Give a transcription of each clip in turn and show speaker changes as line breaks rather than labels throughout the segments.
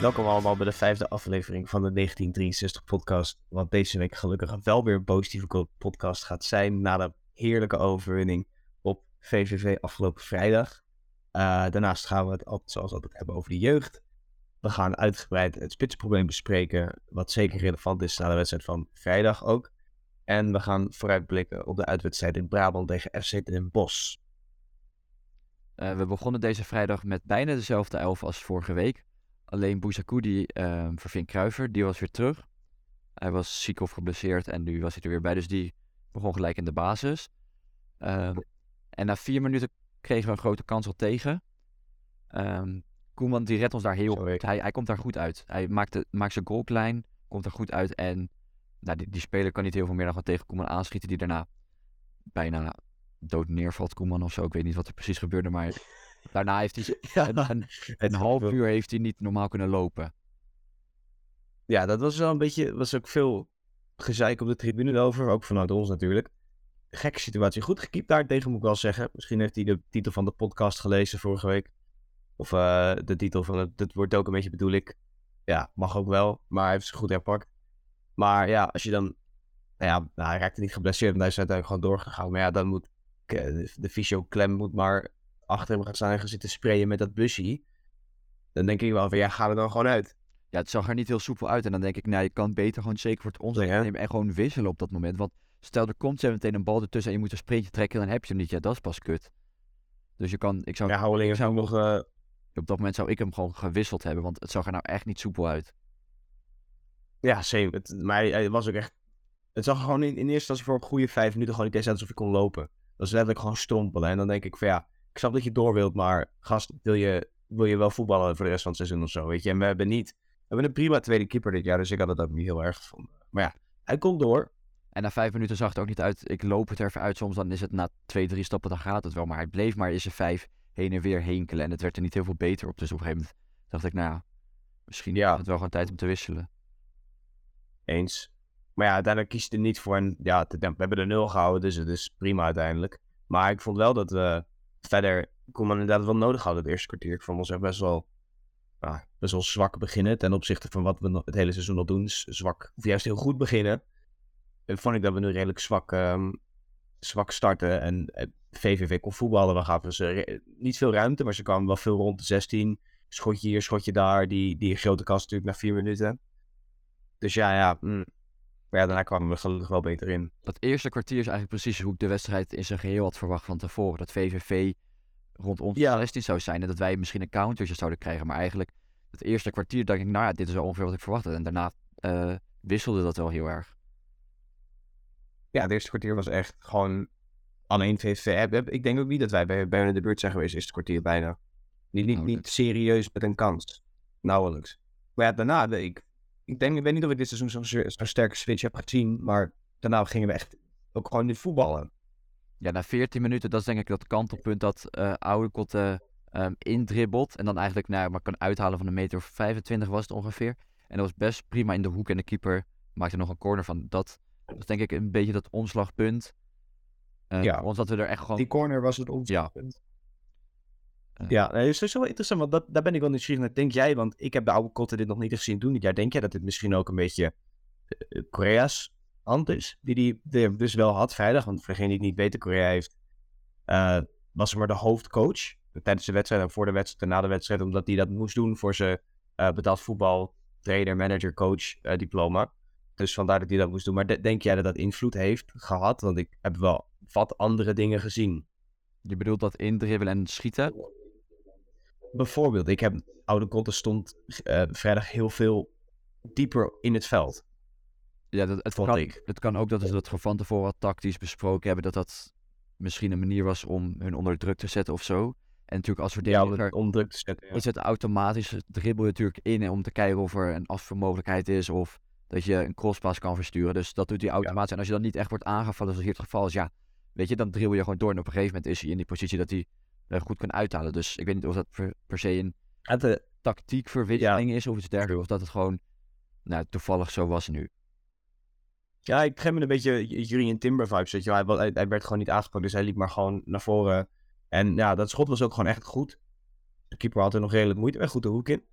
Welkom allemaal bij de vijfde aflevering van de 1963 podcast. Wat deze week gelukkig wel weer een positieve podcast gaat zijn na de heerlijke overwinning op VVV afgelopen vrijdag. Uh, daarnaast gaan we het altijd, zoals altijd hebben over de jeugd. We gaan uitgebreid het spitsprobleem bespreken, wat zeker relevant is na de wedstrijd van vrijdag ook. En we gaan vooruitblikken op de uitwedstrijd in Brabant tegen FC Den Bosch.
Uh, we begonnen deze vrijdag met bijna dezelfde elf als vorige week. Alleen Bouzakou die uh, verving Kruiver, die was weer terug. Hij was ziek of geblesseerd en nu was hij er weer bij, dus die begon gelijk in de basis. Uh, en na vier minuten kregen we een grote kans al tegen. Um, Koeman die redt ons daar heel goed. Hij, hij komt daar goed uit. Hij maakt, de, maakt zijn goal klein, komt er goed uit. En nou, die, die speler kan niet heel veel meer dan gewoon tegen Koeman aanschieten. Die daarna bijna dood neervalt, Koeman of zo. Ik weet niet wat er precies gebeurde, maar daarna heeft hij ja, een, een, een half uur heeft hij niet normaal kunnen lopen.
Ja, dat was wel een beetje, was ook veel gezeik op de tribune over, ook vanuit ons natuurlijk. Gekke situatie. Goed gekiept daar tegen, moet ik wel zeggen. Misschien heeft hij de titel van de podcast gelezen vorige week. Of uh, de titel van het, het wordt ook een beetje bedoel ik. Ja, mag ook wel, maar hij heeft ze goed herpakt. Maar ja, als je dan, nou ja, nou, hij raakte niet geblesseerd, want hij is uiteindelijk gewoon doorgegaan. Maar ja, dan moet de, de fysio klem moet maar achter hem gaan staan en gaan zitten sprayen met dat busje. Dan denk ik wel van, ja, ga er dan gewoon uit.
Ja, het zag er niet heel soepel uit. En dan denk ik, nou, je kan beter gewoon zeker voor het ons nemen en gewoon wisselen op dat moment. Want stel, er komt zo meteen een bal ertussen en je moet een sprintje trekken, dan heb je hem niet. Ja, dat is pas kut. Dus je kan, ik zou...
Ja, Houweling zou nog... Uh...
Op dat moment zou ik hem gewoon gewisseld hebben, want het zag er nou echt niet soepel uit.
Ja, same. Het, maar hij, was ook echt... Het zag gewoon in, in eerste instantie voor een goede vijf minuten gewoon niet eens uit alsof hij kon lopen. Dat is letterlijk gewoon strompelen. En dan denk ik van ja, ik snap dat je door wilt, maar gast, wil je, wil je wel voetballen voor de rest van het seizoen of zo, weet je. En we hebben niet... We hebben een prima tweede keeper dit jaar, dus ik had het ook niet heel erg gevonden. Maar ja, hij komt door.
En na vijf minuten zag het ook niet uit. Ik loop het er even uit. Soms dan is het na twee, drie stappen, dan gaat het wel. Maar hij bleef maar is er vijf heen en weer henkelen. En het werd er niet heel veel beter op. Dus op een gegeven moment dacht ik, nou ja, misschien ja. is het wel gewoon tijd om te wisselen.
Eens. Maar ja, uiteindelijk kiest hij er niet voor. En ja, we hebben de nul gehouden, dus het is prima uiteindelijk. Maar ik vond wel dat we verder Koeman inderdaad wel nodig hadden het eerste kwartier. Ik vond ons echt best wel, best wel zwak beginnen ten opzichte van wat we het hele seizoen al doen. Zwak, of juist heel goed beginnen. En vond ik dat we nu redelijk zwak, um, zwak starten. En VVV kon voetballen. We gaven ze niet veel ruimte, maar ze kwamen wel veel rond de 16. Schotje hier, schotje daar. Die, die grote kast natuurlijk na vier minuten. Dus ja, ja. Mm. Maar ja, daarna kwamen we gelukkig wel beter in.
Dat eerste kwartier is eigenlijk precies hoe ik de wedstrijd in zijn geheel had verwacht van tevoren. Dat VVV rond ons ja. 16 zou zijn en dat wij misschien een countertje zouden krijgen. Maar eigenlijk het eerste kwartier dacht ik, nou ja, dit is wel ongeveer wat ik verwachtte. En daarna uh, wisselde dat wel heel erg.
Ja, het eerste kwartier was echt gewoon alleen VVV. Ik denk ook niet dat wij bij, bij in de buurt zijn geweest, het eerste kwartier bijna. Niet, niet, niet serieus met een kans. Nauwelijks. Maar ja, daarna, ik ik denk, ik weet niet of ik dit seizoen zo'n zo sterke switch heb gezien, maar daarna gingen we echt ook gewoon niet voetballen.
Ja, na 14 minuten, dat is denk ik dat kantelpunt dat uh, um, indribbelt. En dan eigenlijk nou, maar kan uithalen van een meter of 25 was het ongeveer. En dat was best prima in de hoek en de keeper maakte nog een corner van. Dat was denk ik een beetje dat omslagpunt. Uh, ja, ons dat we er echt gewoon...
Die corner was het omslagpunt. Ja, dat is sowieso wel interessant, want dat, daar ben ik wel nieuwsgierig naar. Denk jij, want ik heb de oude Kotten dit nog niet gezien doen dit jaar. Denk jij dat dit misschien ook een beetje uh, Korea's hand is? Die hij dus wel had vrijdag. Want voor degene die het niet weten, Korea heeft, uh, was maar de hoofdcoach. Tijdens de wedstrijd en voor de wedstrijd en na de wedstrijd. Omdat hij dat moest doen voor zijn uh, betaald voetbal, trainer, manager, coach diploma. Dus vandaar dat hij dat moest doen. Maar denk jij dat dat invloed heeft gehad? Want ik heb wel wat andere dingen gezien.
Je bedoelt dat indribbelen en schieten?
Bijvoorbeeld, ik heb oude Kotten stond uh, vrijdag heel veel dieper in het veld.
Ja, dat, het, kan, ik. het kan ook dat ze dat van tevoren tactisch besproken hebben. Dat dat misschien een manier was om hun onder druk te zetten of zo. En natuurlijk als verdediger...
Ja, onder druk te zetten, ja.
Is het automatisch, dribbel je natuurlijk in om te kijken of er een afvermogelijkheid is. Of dat je een crosspas kan versturen. Dus dat doet hij automatisch. Ja. En als je dan niet echt wordt aangevallen, zoals hier het geval is, ja, weet je, dan dribbel je gewoon door. En op een gegeven moment is hij in die positie dat hij goed kan uithalen. Dus ik weet niet of dat per, per se een de, tactiekverwisseling is of iets dergelijks. Of dat het gewoon nou, toevallig zo was nu.
Ja, ik geef me een beetje Julian Timber vibes. Weet je. Hij, hij, hij, werd gewoon niet aangepakt, dus hij liep maar gewoon naar voren. En ja, dat schot was ook gewoon echt goed. De keeper had er nog redelijk moeite mee, goed de hoek in.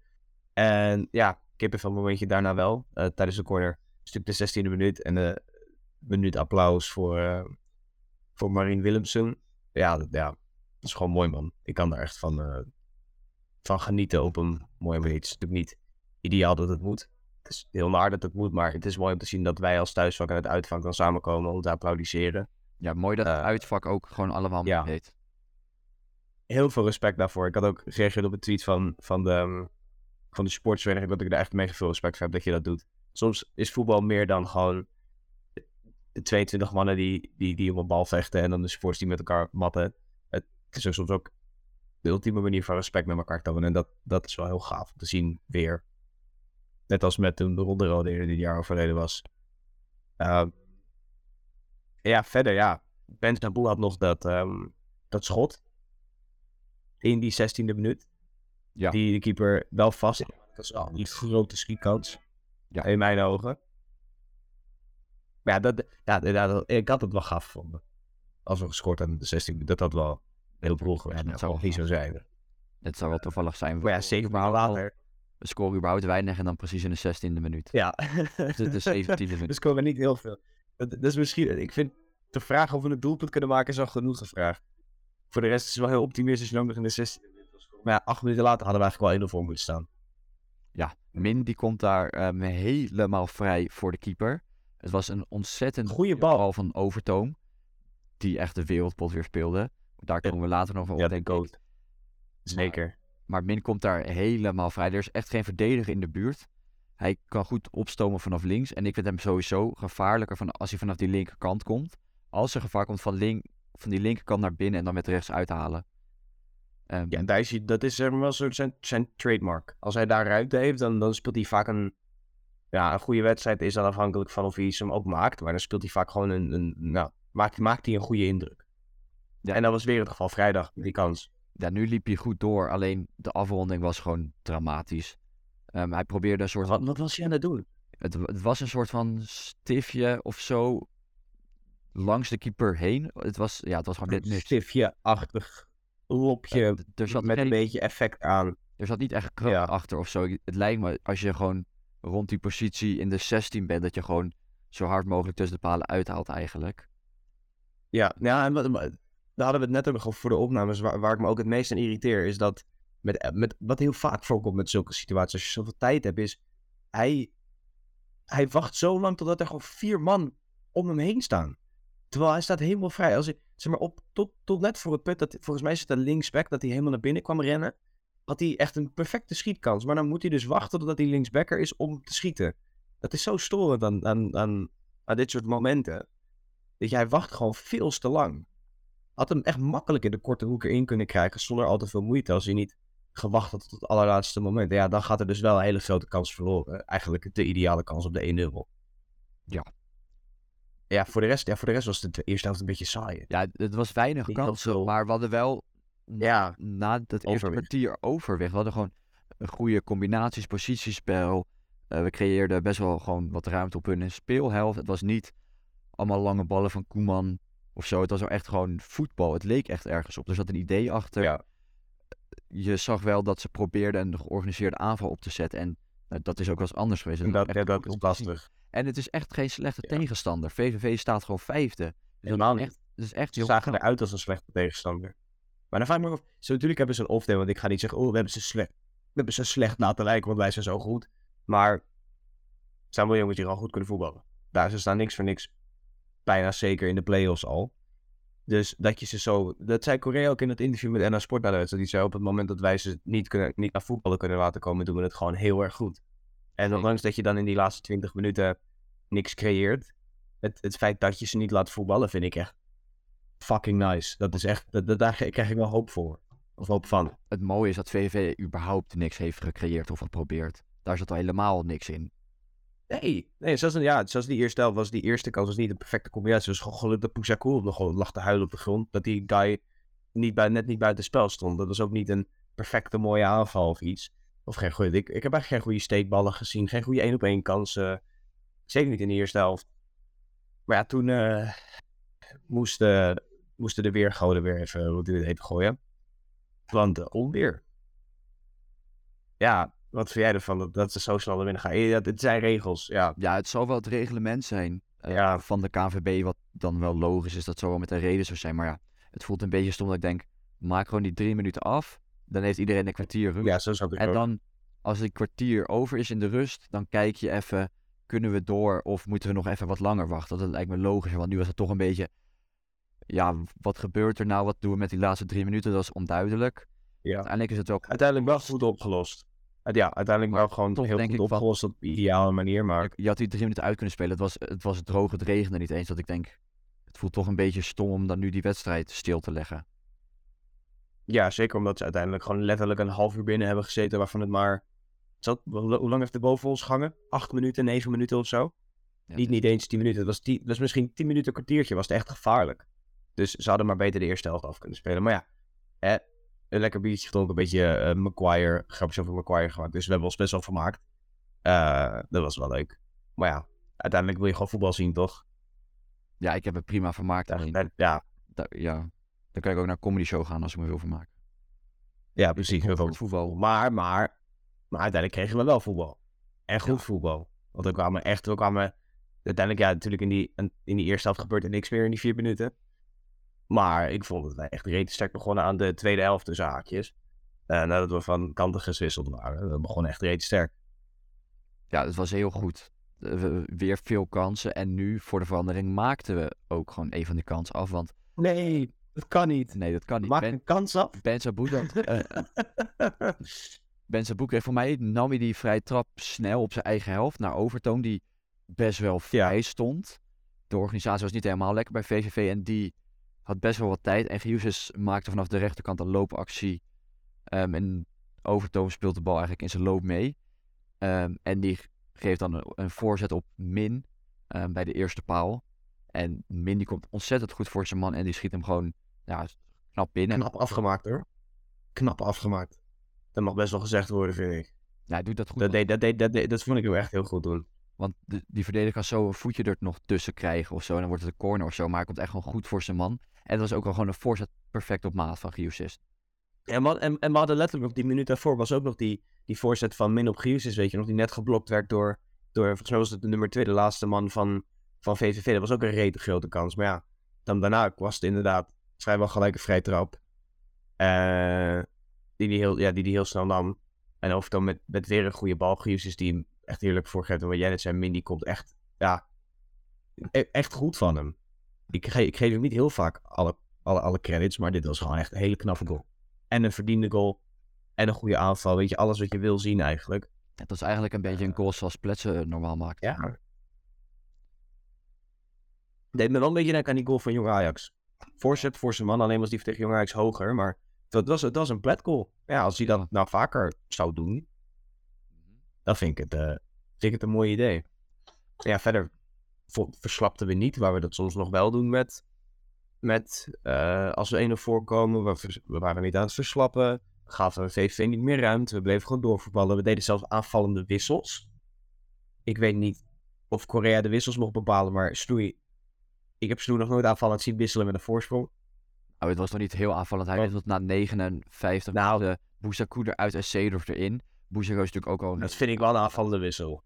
En ja, kippenvel momentje daarna wel. eh, tijdens de corner. Stuk de 16e minuut. En de minuut applaus voor, eh voor Marien Willemsen. Ja, dat, ja, is gewoon mooi man. Ik kan daar echt van, eh, van genieten op een mooie manier. Het is natuurlijk niet ideaal dat het moet. Het is heel naar dat het moet, maar het is mooi om te zien dat wij als thuisvak en het uitvak dan samenkomen om te applaudisseren.
Ja, mooi dat het
Eh,
uitvak ook gewoon allemaal
ja.
meedeed.
Heel veel respect daarvoor. Ik had ook gereageerd op een tweet van, van de, ehm, van de sportsvereniging dat ik daar echt mega veel respect voor heb dat je dat doet. Soms is voetbal meer dan gewoon de 22 mannen die, die, die om een bal vechten en dan de sports die met elkaar matten. Het is ook soms ook de ultieme manier van respect met elkaar tonen. En dat, dat is wel heel gaaf om te zien weer. Net als met toen de ronde rode die dit jaar overleden was. Ehm, ja, verder ja. Ben Naboe had nog dat, ehm, dat schot. In die 16e minuut.
Ja.
Die de keeper wel vast. Dat is wel een grote schietkans.
Ja.
In mijn ogen. Maar ja, dat, ja, dat- ik had het wel gaaf gevonden. Als we gescoord hadden in de 16e. Dat had wel heel geweest.
Ja, dat
dat
zou
niet zo zijn.
Het zou wel toevallig zijn.
Maar ja,
We-
zeker maar
überhaupt al-
later.
We scoren überhaupt weinig en dan precies in de 16e minuut.
Ja.
Het is 17e minuut.
Dus komen we niet heel veel. Dat, dat is misschien, ik vind de vraag of we een doelpunt kunnen maken is al genoeg gevraagd. Voor de rest is het wel heel optimistisch je nog in de 16 minuut. Maar ja, acht minuten later hadden we eigenlijk wel 1-0 voor moeten staan.
Ja, Min die komt daar ehm, helemaal vrij voor de keeper. Het was een ontzettend goede
bal.
van Overtoom. Die echt de wereldpot weer speelde. Daar komen we later nog wel op, denk ik.
goat. Zeker.
Maar Min komt daar helemaal vrij. Er is echt geen verdediger in de buurt. Hij kan goed opstomen vanaf links. En ik vind hem sowieso gevaarlijker van als hij vanaf die linkerkant komt. Als er gevaar komt van, link, van die linkerkant naar binnen en dan met rechts uithalen. Ehm,
Ja, en daar is hij, dat is zeg maar wel soort zijn, zijn trademark. Als hij daar ruimte heeft, dan, dan speelt hij vaak een... Ja, een goede wedstrijd is dan afhankelijk van of hij hem ook maakt. Maar dan speelt hij vaak gewoon een... een nou, maakt, maakt hij een goede indruk.
Ja.
En dat was weer het geval vrijdag, die kans.
ja, nu liep hij goed door. Alleen de afronding was gewoon dramatisch. Ehm, hij probeerde een soort
Wat, wat was hij aan het doen?
Het, het was een soort van stiftje of zo langs de keeper heen. Het was, ja, het was gewoon net niks.
Stiftje-achtig lopje
er, zat
met een beetje effect aan.
er zat niet echt kracht
Ja.
achter of zo. Het lijkt me als je gewoon rond die positie in de 16 bent, dat je gewoon zo hard mogelijk tussen de palen uithaalt eigenlijk.
Ja, ja en wat, maar daar hadden we het net ook over voor de opnames. Waar, waar ik me ook het meest aan irriteer, is dat met, met, wat heel vaak voorkomt met zulke situaties, als je zoveel tijd hebt, is hij, hij wacht zo lang totdat er gewoon vier man om hem heen staan. Terwijl hij staat helemaal vrij. Als ik, zeg maar, op, tot, tot net voor het punt, dat, volgens mij het een linksback, dat hij helemaal naar binnen kwam rennen, had hij echt een perfecte schietkans. Maar dan moet hij dus wachten totdat hij linksbacker is om te schieten. Dat is zo storend aan, aan, aan, aan dit soort momenten. Dat jij wacht gewoon veel te lang. Had hem echt makkelijk in de korte hoek erin kunnen krijgen zonder al te veel moeite. Als hij niet gewacht had tot het allerlaatste moment. Ja, dan gaat er dus wel een hele grote kans verloren. Eigenlijk de ideale kans op de 1-0.
Ja.
Ja, voor de rest, ja, voor de rest was de eerste helft een beetje saai.
Ja, het was weinig kansen, maar we hadden wel na,
Ja,
na dat eerste kwartier overweg. We hadden gewoon een goede combinaties, positiespel. Eh, we creëerden best wel gewoon wat ruimte op hun speelhelft. Het was niet allemaal lange ballen van Koeman of zo. Het was wel echt gewoon voetbal. Het leek echt ergens op. Er zat een idee achter.
ja.
Je zag wel dat ze probeerden een georganiseerde aanval op te zetten. En nou, dat is ook wel eens anders geweest. En
dat, ja, dat is
te
lastig.
En het is echt geen slechte
Ja.
tegenstander. VVV staat gewoon vijfde. Dus
Helemaal niet.
is echt
Ze zagen
knap.
eruit als een slechte tegenstander. Maar dan vraag ik me af, zo natuurlijk hebben ze een off-day, want ik ga niet zeggen, oh, we hebben ze slecht, we hebben ze slecht laten lijken, want wij zijn zo goed. Maar zijn wel jongens die gewoon goed kunnen voetballen. Daar, ze staan niks voor niks bijna zeker in de play-offs al. Dus dat je ze zo, dat zei Korea ook in het interview met NA Sport wedstrijd, die zei op het moment dat wij ze niet, kunnen, niet naar voetballen kunnen laten komen, doen we het gewoon heel erg goed. En ondanks dat je dan in die laatste 20 minuten niks creëert, het, het feit dat je ze niet laat voetballen vind ik echt fucking nice. Dat is echt, dat, dat- daar krijg ik wel hoop voor. Of hoop van.
Het mooie is dat VVV überhaupt niks heeft gecreëerd of geprobeerd. Daar zat al helemaal niks in.
Nee, nee zoals, ja, zoals die eerste helft was, die eerste kans was niet een perfecte combinatie. Het was gewoon geluk dat nog gewoon lag te huilen op de grond. Dat die guy niet bij, net niet buiten spel stond. Dat was ook niet een perfecte mooie aanval of iets. Of geen goede, ik, ik heb eigenlijk geen goede steekballen gezien. Geen goede één op één kansen. Zeker niet in de eerste helft. Maar ja, toen eh, moesten, moesten de weergoden weer even, het even gooien. Want de onweer. Ja, Wat vind jij ervan dat, ze zo snel naar binnen gaan? Ja, het zijn regels, ja.
Ja, het zal wel het reglement zijn eh,
Ja.
van de KNVB, wat dan wel logisch is. Dat zou wel met een reden zo zijn. Maar ja, het voelt een beetje stom dat ik denk, maak gewoon die drie minuten af. Dan heeft iedereen een kwartier rust.
Ja, zo zou ik
En
ook.
dan, als die kwartier over is in de rust, dan kijk je even, kunnen we door of moeten we nog even wat langer wachten? Dat lijkt me logischer, want nu was het toch een beetje, ja, wat gebeurt er nou? Wat doen we met die laatste drie minuten? Dat is onduidelijk.
Ja.
Uiteindelijk is het wel,
Uiteindelijk wel goed opgelost. Ja, uiteindelijk wel gewoon
toch
heel
denk
goed opgelost op een ideale manier, maar...
je had die drie minuten uit kunnen spelen. Het was, het was droog, het regende niet eens. Dat ik denk, het voelt toch een beetje stom om dan nu die wedstrijd stil te leggen.
Ja, zeker omdat ze uiteindelijk gewoon letterlijk een half uur binnen hebben gezeten, waarvan het maar... Zat, hoe lang heeft de boven ons gehangen? Acht minuten, negen minuten of zo?
Ja,
Niet, niet eens tien minuten. Het was, tien, dat was misschien tien minuten, een kwartiertje. Was het echt gevaarlijk. Dus ze hadden maar beter de eerste helft af kunnen spelen. Maar ja, hè, een lekker biertje gedronken. Een beetje eh Maguire, grapjes over Maguire gemaakt. Dus we hebben ons best wel vermaakt. Eh, dat was wel leuk. Maar ja, uiteindelijk wil je gewoon voetbal zien, toch?
Ja, ik heb me prima vermaakt.
Ja, ja,
ja, dan kan ik ook naar een comedy show gaan als ik me wil vermaken.
ja precies.
Het voetbal.
Maar, maar, maar uiteindelijk kregen we wel voetbal. En goed
Ja.
voetbal. Want we kwamen echt, we kwamen... Uiteindelijk, ja, natuurlijk in die, in die eerste helft gebeurde niks meer in die vier minuten. Maar ik vond dat wij echt redelijk sterk begonnen aan de tweede helft, tussen haakjes. Eh, nadat we van kanten gewisseld waren. We begonnen echt redelijk sterk.
Ja, het was heel goed. Eh, we- Weer veel kansen. En nu, voor de verandering, maakten we ook gewoon een van die kansen af. Want
Nee, dat kan niet.
nee, dat kan niet.
Maak
Ben,
een kans af.
ben Sabouk, eh, Ben Sabouk kreeg voor mij, nam hij die vrije trap snel op zijn eigen helft naar Overtoom. Die best wel vrij stond. De organisatie was niet helemaal lekker bij VVV. En die had best wel wat tijd. En Giuses maakte vanaf de rechterkant een loopactie. Ehm, en Overtoom speelt de bal eigenlijk in zijn loop mee. Ehm, en die geeft dan een, een voorzet op Min ehm, bij de eerste paal. En Min die komt ontzettend goed voor zijn man. En die schiet hem gewoon ja, knap binnen.
Knap afgemaakt hoor. Knap afgemaakt. Dat mag best wel gezegd worden, vind ik.
Ja, hij doet dat goed.
Dat, deed, dat, deed, dat, deed, dat vond ik hem echt heel goed doen.
Want die verdediger kan zo een voetje er nog tussen krijgen of zo. En dan wordt het een corner of zo. Maar hij komt echt gewoon goed voor zijn man. En het was ook wel gewoon een voorzet perfect op maat van Giusis.
En, en, we hadden letterlijk op die minuut daarvoor was ook nog die, die voorzet van Min op Giusis, weet je nog, die net geblokt werd door, door, volgens mij de nummer twee, de laatste man van, van VVV. Dat was ook een rete grote kans. Maar ja, dan daarna was het inderdaad vrijwel gelijk een vrij trap. Eh, die, die, heel, ja, die die heel snel nam. En of dan met, met weer een goede bal, Giusis die echt heerlijk voorgeeft. En wat jij net zei, Min die komt echt, ja, e- echt goed van hem. Ik, ge, ik geef hem niet heel vaak alle, alle, alle credits, maar dit was gewoon echt een hele knappe goal en een verdiende goal. En een goede aanval. Weet je, alles wat je wil zien eigenlijk.
Het was eigenlijk een beetje een goal zoals Pletsen eh, normaal maakt.
Ja. Deed me wel een beetje denken aan die goal van Jong Ajax. Voorzet voor zijn man, alleen was die tegen Jong Ajax hoger. Maar dat was, het was een plet goal. Ja, als hij dat nou vaker zou doen, dan vind ik het, eh, vind ik het een mooi idee. Ja, verder verslapten we niet, waar we dat soms nog wel doen met, met eh, als we 1-0 voorkomen. We, we waren niet aan het verslappen. Gaven we VVV niet meer ruimte. We bleven gewoon doorvoetballen. We deden zelfs aanvallende wissels. Ik weet niet of Korea de wissels mocht bepalen, maar Snoei... Ik heb Snoei nog nooit aanvallend zien wisselen met een voorsprong.
Oh, het was nog niet heel aanvallend. Hij wisselde na 59
Nou.
minuten Boussakou eruit en Seedorf erin. Boussakou is natuurlijk ook al...
Dat vind ik wel een aanvallende wissel.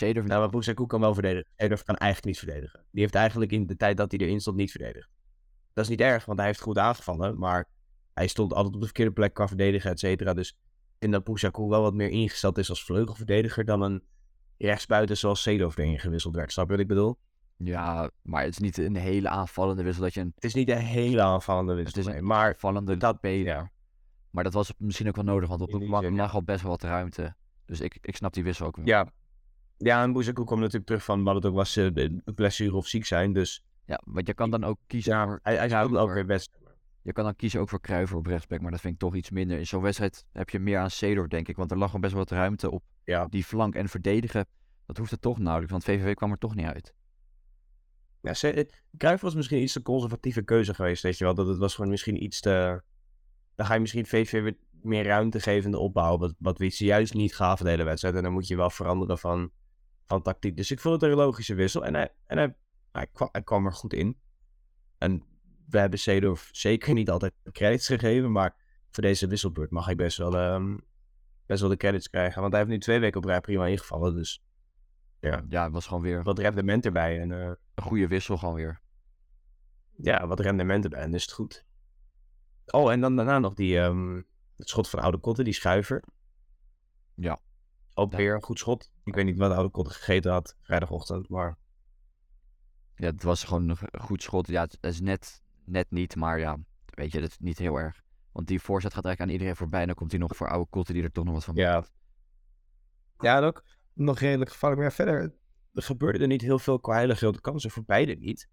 Nou, maar Bouzoukou kan wel verdedigen. Edorf kan eigenlijk niet verdedigen. Die heeft eigenlijk in de tijd dat hij erin stond niet verdedigd. Dat is niet erg, want hij heeft goed aangevallen. Maar hij stond altijd op de verkeerde plek qua verdedigen, et cetera. Dus ik vind dat Bouzoukou wel wat meer ingesteld is als vleugelverdediger dan een rechtsbuiten zoals Seedorf erin gewisseld werd. Snap je wat ik bedoel?
Ja, maar het is niet een hele aanvallende wissel dat je een
Het is niet een hele aanvallende
Het
wissel,
is
nee,
een
maar
aanvallende
dat-
speler.
ja.
Maar dat was misschien ook wel nodig, want op
zin,
lag al best wel wat ruimte. Dus ik, ik snap die wissel ook wel.
ja. Ja, en Bouzoukou komt natuurlijk terug van wat het ook was, eh, een blessure of ziek zijn. Dus
Ja, want je kan dan ook kiezen
ja,
voor
hij, hij speelt ook
Kruijver.
weer best.
Je kan dan kiezen ook voor Kruiver op rechtsback, maar dat vind ik toch iets minder. In zo'n wedstrijd heb je meer aan Seedorf, denk ik. Want er lag gewoon best wel wat ruimte op
Ja.
die flank. En verdedigen, dat hoeft er toch nauwelijks, want VVV kwam er toch niet uit.
Ja, eh, Cruijff was misschien iets te conservatieve keuze geweest, weet je wel. Dat het was gewoon misschien iets te... Dan ga je misschien VV weer meer ruimte geven in de opbouw, wat, wat we ze juist niet gaven de hele wedstrijd. En dan moet je wel veranderen van, van tactiek. Dus ik vond het een logische wissel. En hij, en hij, hij, kwam, hij kwam er goed in. En we hebben Seedorf zeker niet altijd credits gegeven, maar voor deze wisselbeurt mag ik best wel, ehm, best wel de credits krijgen. Want hij heeft nu twee weken op rij prima ingevallen. Dus ja,
Ja, het was gewoon weer
wat rendement erbij. En eh,
een goede wissel gewoon weer.
ja, wat rendement erbij. En is het goed. Oh, en dan daarna nog die, ehm, het schot van Oude Kotten, die schuiver.
Ja.
Ook
Ja.
weer een goed schot. Ik weet niet wat Oude Kotten gegeten had vrijdagochtend. Maar
Ja, het was gewoon een goed schot. Ja, het is net, net niet, maar ja, weet je, dat is niet heel erg. Want die voorzet gaat eigenlijk aan iedereen voorbij. En dan komt hij nog voor oude kotten die er toch nog wat van
ja. Ja, en ook nog redelijk gevaarlijk. Maar ja, verder er gebeurde er niet heel veel qua hele grote kansen voor beide niet.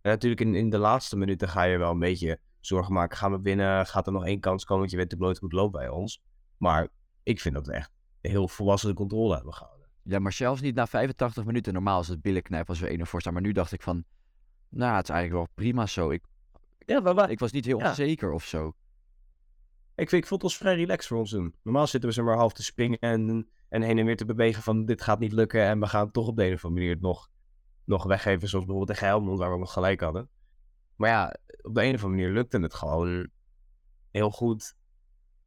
En natuurlijk in, in de laatste minuten ga je wel een beetje zorgen maken. Gaan we winnen? Gaat er nog één kans komen? Want je weet natuurlijk nooit hoe het loopt bij ons. Maar ik vind dat we echt heel volwassen de controle hebben gehouden.
Ja, maar zelfs niet na 85 minuten. Normaal is het billen knijpen als we 1 voor staan. Maar nu dacht ik van, nou, het is eigenlijk wel prima zo. Ik,
Ja, maar, maar
ik was niet heel
Ja.
onzeker of zo.
ik, vind, ik vond ons vrij relaxed voor ons doen. Normaal zitten we ze maar half te springen en, en heen en weer te bewegen van dit gaat niet lukken. En we gaan toch op de een of andere manier het nog, nog weggeven. Zoals bijvoorbeeld tegen Helmond waar we nog gelijk hadden. Maar ja, op de een of andere manier lukte het gewoon heel goed.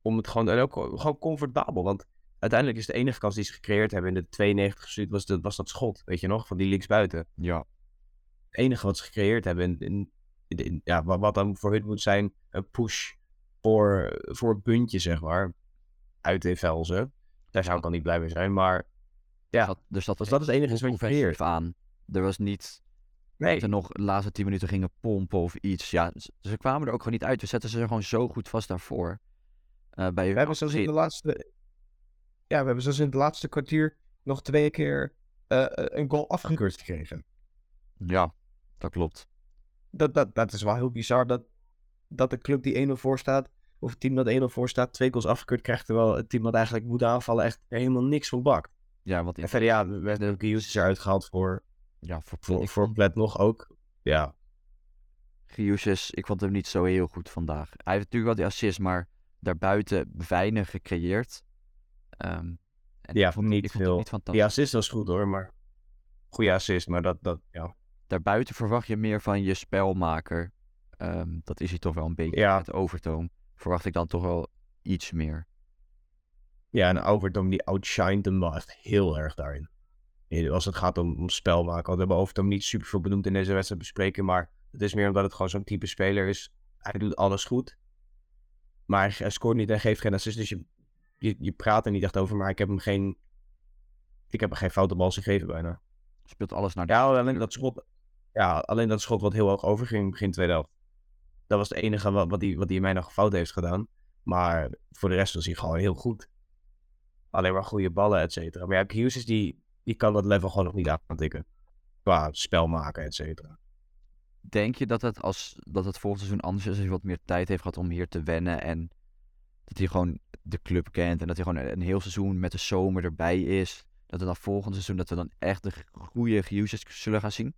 Om het gewoon, en ook gewoon comfortabel. Want uiteindelijk is de enige kans die ze gecreëerd hebben in de 92 minuut was, de, was dat schot. Weet je nog, van die linksbuiten.
Ja,
Het enige wat ze gecreëerd hebben in, in, in- in- ja, wat, wat dan voor hun moet zijn een push voor, voor een puntje, zeg maar. Uit in Velzen. Daar zou ik al niet blij mee zijn, maar ja.
dat, dus dat
Dus dat is het enige wat je creëert.
aan. Er was niet
Nee,
dat ze nog de laatste 10 minuten gingen pompen of iets. Ja, ze, ze kwamen er ook gewoon niet uit. We zetten ze er gewoon zo goed vast daarvoor. Eh bij
we hebben zelfs in de laatste... Ja, we hebben zelfs in het laatste kwartier nog twee keer eh, een goal afgekeurd gekregen.
Ja, dat klopt.
Dat, dat, dat is wel heel bizar dat, dat de club die 1-0 voor staat, of het team dat 1-0 voor staat, twee goals afgekeurd krijgt, terwijl het team dat eigenlijk moet aanvallen echt helemaal niks van bakt.
Ja, want in,
En verder ja, we hebben Gius eruit gehaald voor,
ja, voor,
voor, voor Plet nog ook. Ja,
Giuses, ik vond hem niet zo heel goed vandaag. Hij heeft natuurlijk wel die assist, maar daarbuiten weinig gecreëerd. Ehm, en
Ja,
ik vond,
niet
ik vond
veel.
niet fantastisch.
die assist was goed hoor, maar goede assist, maar dat, dat ja.
Daarbuiten verwacht je meer van je spelmaker. Ehm, dat is hij toch wel een beetje
Ja.
met overtoom. Verwacht ik dan toch wel iets meer.
Ja, en Overtoom die outshined hem wel echt heel erg daarin. Als het gaat om, om spel maken. Want we hebben Overtoom niet super veel benoemd in deze wedstrijd bespreken. Maar het is meer omdat het gewoon zo'n type speler is. Hij doet alles goed. Maar hij, hij scoort niet en geeft geen assist. Dus je, je, je praat er niet echt over. Maar ik heb hem geen... Ik heb hem geen foute bal gegeven bijna.
Speelt alles naar de...
Ja, alleen dat schot... Ja, alleen dat schot wat heel hoog overging begin tweede helft. Dat was het enige wat, wat, hij, wat hij in mij nog fout heeft gedaan. Maar voor de rest was hij gewoon heel goed. Alleen maar goede ballen, et cetera. Maar ja, Hughes is die, die kan dat level gewoon nog niet aantikken. Qua spel maken, et cetera.
Denk je dat het, als, dat het volgend seizoen anders is als hij wat meer tijd heeft gehad om hier te wennen en dat hij gewoon de club kent en dat hij gewoon een heel seizoen met de zomer erbij is? Dat we dan volgend seizoen dat we dan echt de goede Hughes zullen gaan zien?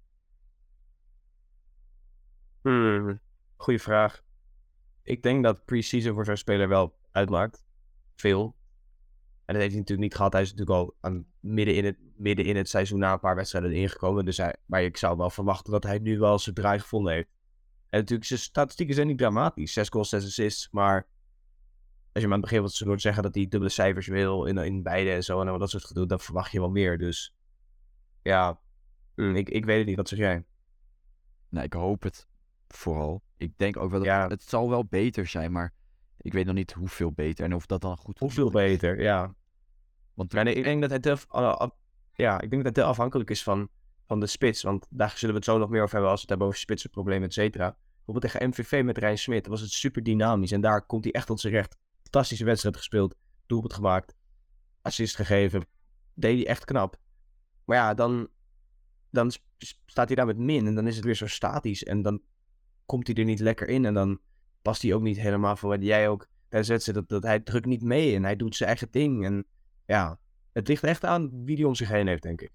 Hmm, goeie vraag. Ik denk dat pre-season voor zo'n speler wel uitmaakt. Veel. En dat heeft hij natuurlijk niet gehad. Hij is natuurlijk al aan, midden, in het, midden in het seizoen na een paar wedstrijden ingekomen. Dus hij, maar ik zou wel verwachten dat hij nu wel zijn draai gevonden heeft. En natuurlijk, zijn statistieken zijn niet dramatisch. 6 goals, 6 assists. Maar als je hem aan het begin wat ze zeggen dat hij dubbele cijfers wil in, in beide en zo. En dat soort gedoe, dan verwacht je wel meer. Dus ja, hmm, ik, ik weet het niet. Wat zeg jij?
Nou, ik hoop het vooral. Ik denk ook wel dat
Ja.
het zal wel beter zijn, maar ik weet nog niet hoeveel beter en of dat dan goed
Hoeveel beter, ja.
Want
Ja, nee, ik denk dat af- a- ja, ik denk dat te afhankelijk is van, van de spits. Want daar zullen we het zo nog meer over hebben als we het hebben over spitsenproblemen, et cetera. Bijvoorbeeld tegen MVV met Rijn Smit was het super dynamisch. En daar komt hij echt tot zijn recht. Fantastische wedstrijd gespeeld. Doelpunt gemaakt. Assist gegeven. Deed hij echt knap. Maar ja, dan, dan staat hij daar met min. En dan is het weer zo statisch. En dan komt hij er niet lekker in. En dan past hij ook niet helemaal voor wat jij ook de wedstrijd. Dat, dat hij drukt niet mee. En hij doet zijn eigen ding. En ja, het ligt echt aan wie die om zich heen heeft, denk ik.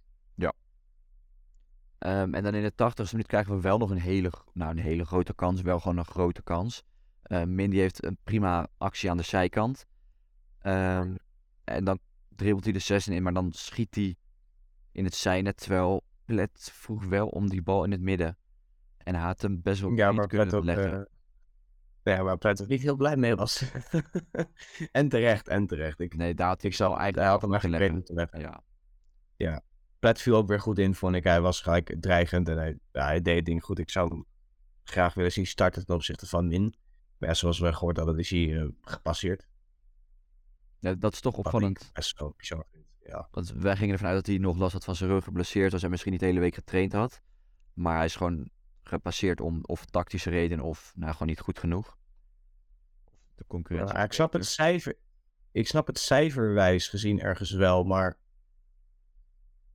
Ehm, en dan in de 80ste minuut krijgen we wel nog een hele, nou, een hele grote kans. Wel gewoon een grote kans. Ehm Mindy heeft een prima actie aan de zijkant. Ehm, en dan dribbelt hij de 16 in, maar dan schiet hij in het zijnet. Terwijl Plet vroeg wel om die bal in het midden. En hij had hem best wel
Ja,
niet
maar
kunnen leggen.
Ja, waar Plet er niet heel blij mee was. en terecht, en terecht. Ik,
Nee, had
ik zag, hij had hem echt gekregen te leggen.
Ja,
Plet viel ook weer goed in, vond ik. Hij was gelijk dreigend en hij, ja, hij deed het ding goed. Ik zou hem graag willen zien starten ten opzichte van Min. Maar ja, zoals we gehoord hadden, is hij eh, gepasseerd.
Ja, dat is toch opvallend.
ik best wel bizar vind. Ja.
Want wij gingen ervan uit dat hij nog last had van zijn rug, geblesseerd was en misschien niet de hele week getraind had. Maar hij is gewoon gepasseerd om of tactische redenen of nou, gewoon niet goed genoeg. De concurrentie.
Ja, ik snap het cijfer. Ik snap het cijferwijs gezien ergens wel, maar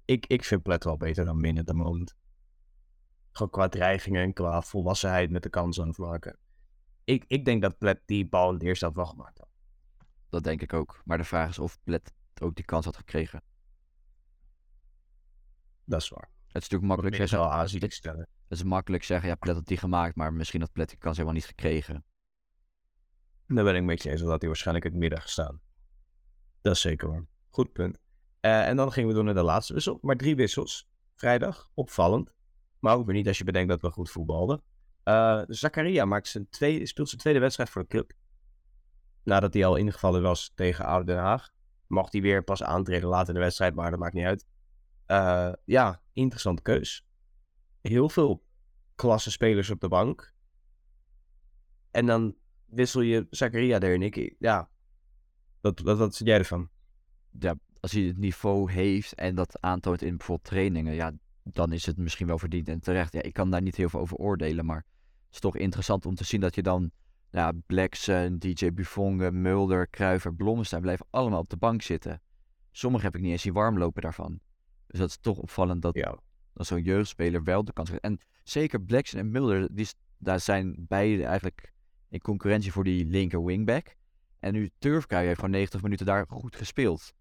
ik, ik vind Plet wel beter dan Min at the moment. Gewoon qua dreigingen en qua volwassenheid met de kans aan het maken. Ik, ik denk dat Plet die bal in het eerste helft wel gemaakt had.
Dat denk ik ook. Maar de vraag is of Plet ook die kans had gekregen.
Dat is waar.
Het is natuurlijk makkelijk zeggen.
wel
Het is makkelijk zeggen, ja, Plet had die gemaakt, maar misschien had Plet die kans helemaal niet gekregen.
Daar ben ik met je eens, had hij waarschijnlijk het midden gestaan. Dat is zeker waar. Goed punt. Eh, en dan gingen we door naar de laatste wissel. Maar drie wissels. Vrijdag. Opvallend. Maar ook weer niet als je bedenkt dat we goed voetbalden. Eh Zakaria maakt zijn tweede, speelt zijn tweede wedstrijd voor de club. Nadat hij al ingevallen was tegen Oude Den Haag. Mocht hij weer pas aantreden later in de wedstrijd, maar dat maakt niet uit. Eh, ja, interessante keus. Heel veel klasse spelers op de bank. En dan wissel je Zakaria erin. Ik, ja, wat, wat, wat jij ervan?
Ja, als hij het niveau heeft en dat aantoont in bijvoorbeeld trainingen, ja, dan is het misschien wel verdiend en terecht. Ja, ik kan daar niet heel veel over oordelen, maar het is toch interessant om te zien dat je dan, ja, Blackson, DJ Buffon, Mulder, Kruiver, Blommestein blijven allemaal op de bank zitten. Sommigen heb ik niet eens zien warmlopen daarvan. Dus dat is toch opvallend dat,
Ja,
dat zo'n jeugdspeler wel de kans krijgt. En zeker Blackson en Mulder, die, daar zijn beide eigenlijk in concurrentie voor die linker wingback. En nu Turfkui heeft gewoon 90 minuten daar goed gespeeld.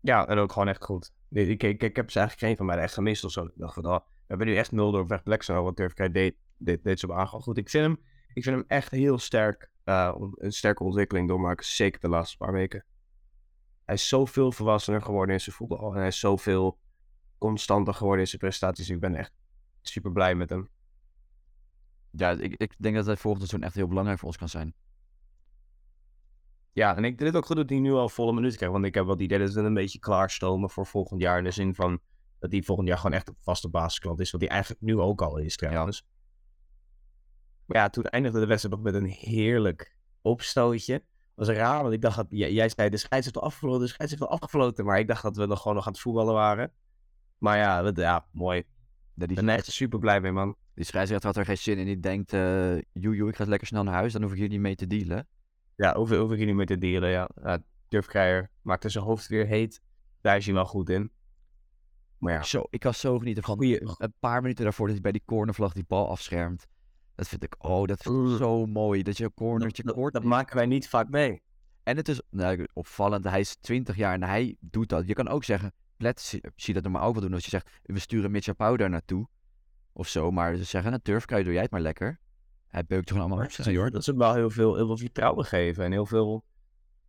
ja, en ook gewoon echt goed. Ik, ik, ik, heb ze eigenlijk geen van mij echt gemist of zo. Ik dacht van, oh, we hebben nu echt Mulder op weg Blackson. Wat Turfkij deed, deed, deed ze op goed. Ik vind hem, ik vind hem echt heel sterk. eh, een sterke ontwikkeling doormaken. Zeker de laatste paar weken. Hij is zoveel volwassener geworden in zijn voetbal. En hij is zoveel constanter geworden in zijn prestaties. Ik ben echt super blij met hem.
Ja, ik, ik denk dat hij volgend seizoen echt heel belangrijk voor ons kan zijn.
Ja, en ik vind het ook goed dat hij nu al volle minuten krijgt. Want ik heb wel het idee dat ze een beetje klaarstomen voor volgend jaar. In de zin van dat hij volgend jaar gewoon echt een vaste basisklant is. Wat hij eigenlijk nu ook al is trouwens. Maar ja, toen eindigde de wedstrijd nog met een heerlijk opstootje. was raar, want ik dacht dat... Jij, jij zei de scheids heeft al afgefloten, de scheids heeft al afgefloten. Maar ik dacht dat we nog gewoon nog aan het voetballen waren. Maar ja, dat, ja mooi. Ik
Ja,
ben echt super blij mee, man.
Die scheidsrechter had er geen zin in. Die denkt, eh joe, ik ga lekker snel naar huis. Dan hoef ik hier niet mee te dealen.
Ja, hoef, hoef ik hier niet mee te dealen, ja. ja Durfkeijer maakte zijn hoofd weer heet. Daar is hij wel goed in. Maar ja,
Zo, ik kan zo genieten van
goeie,
een paar minuten daarvoor dat hij bij die cornervlag die bal afschermt. Dat vind ik, oh, dat vind ik zo mooi. Dat je een cornertje
dat,
kort
dat maken wij niet vaak mee.
En het is nou, opvallend, hij is 20 jaar en hij doet dat. Je kan ook zeggen, Plet zie zie dat normaal ook wel doen. Als je zegt, we sturen Mitja Pauw daar naartoe. Of zo, maar ze zeggen, nou Turfkui, doe jij het maar lekker. Hij beukt gewoon allemaal op.
Dat ze hem wel heel veel, heel veel vertrouwen geven. En heel veel,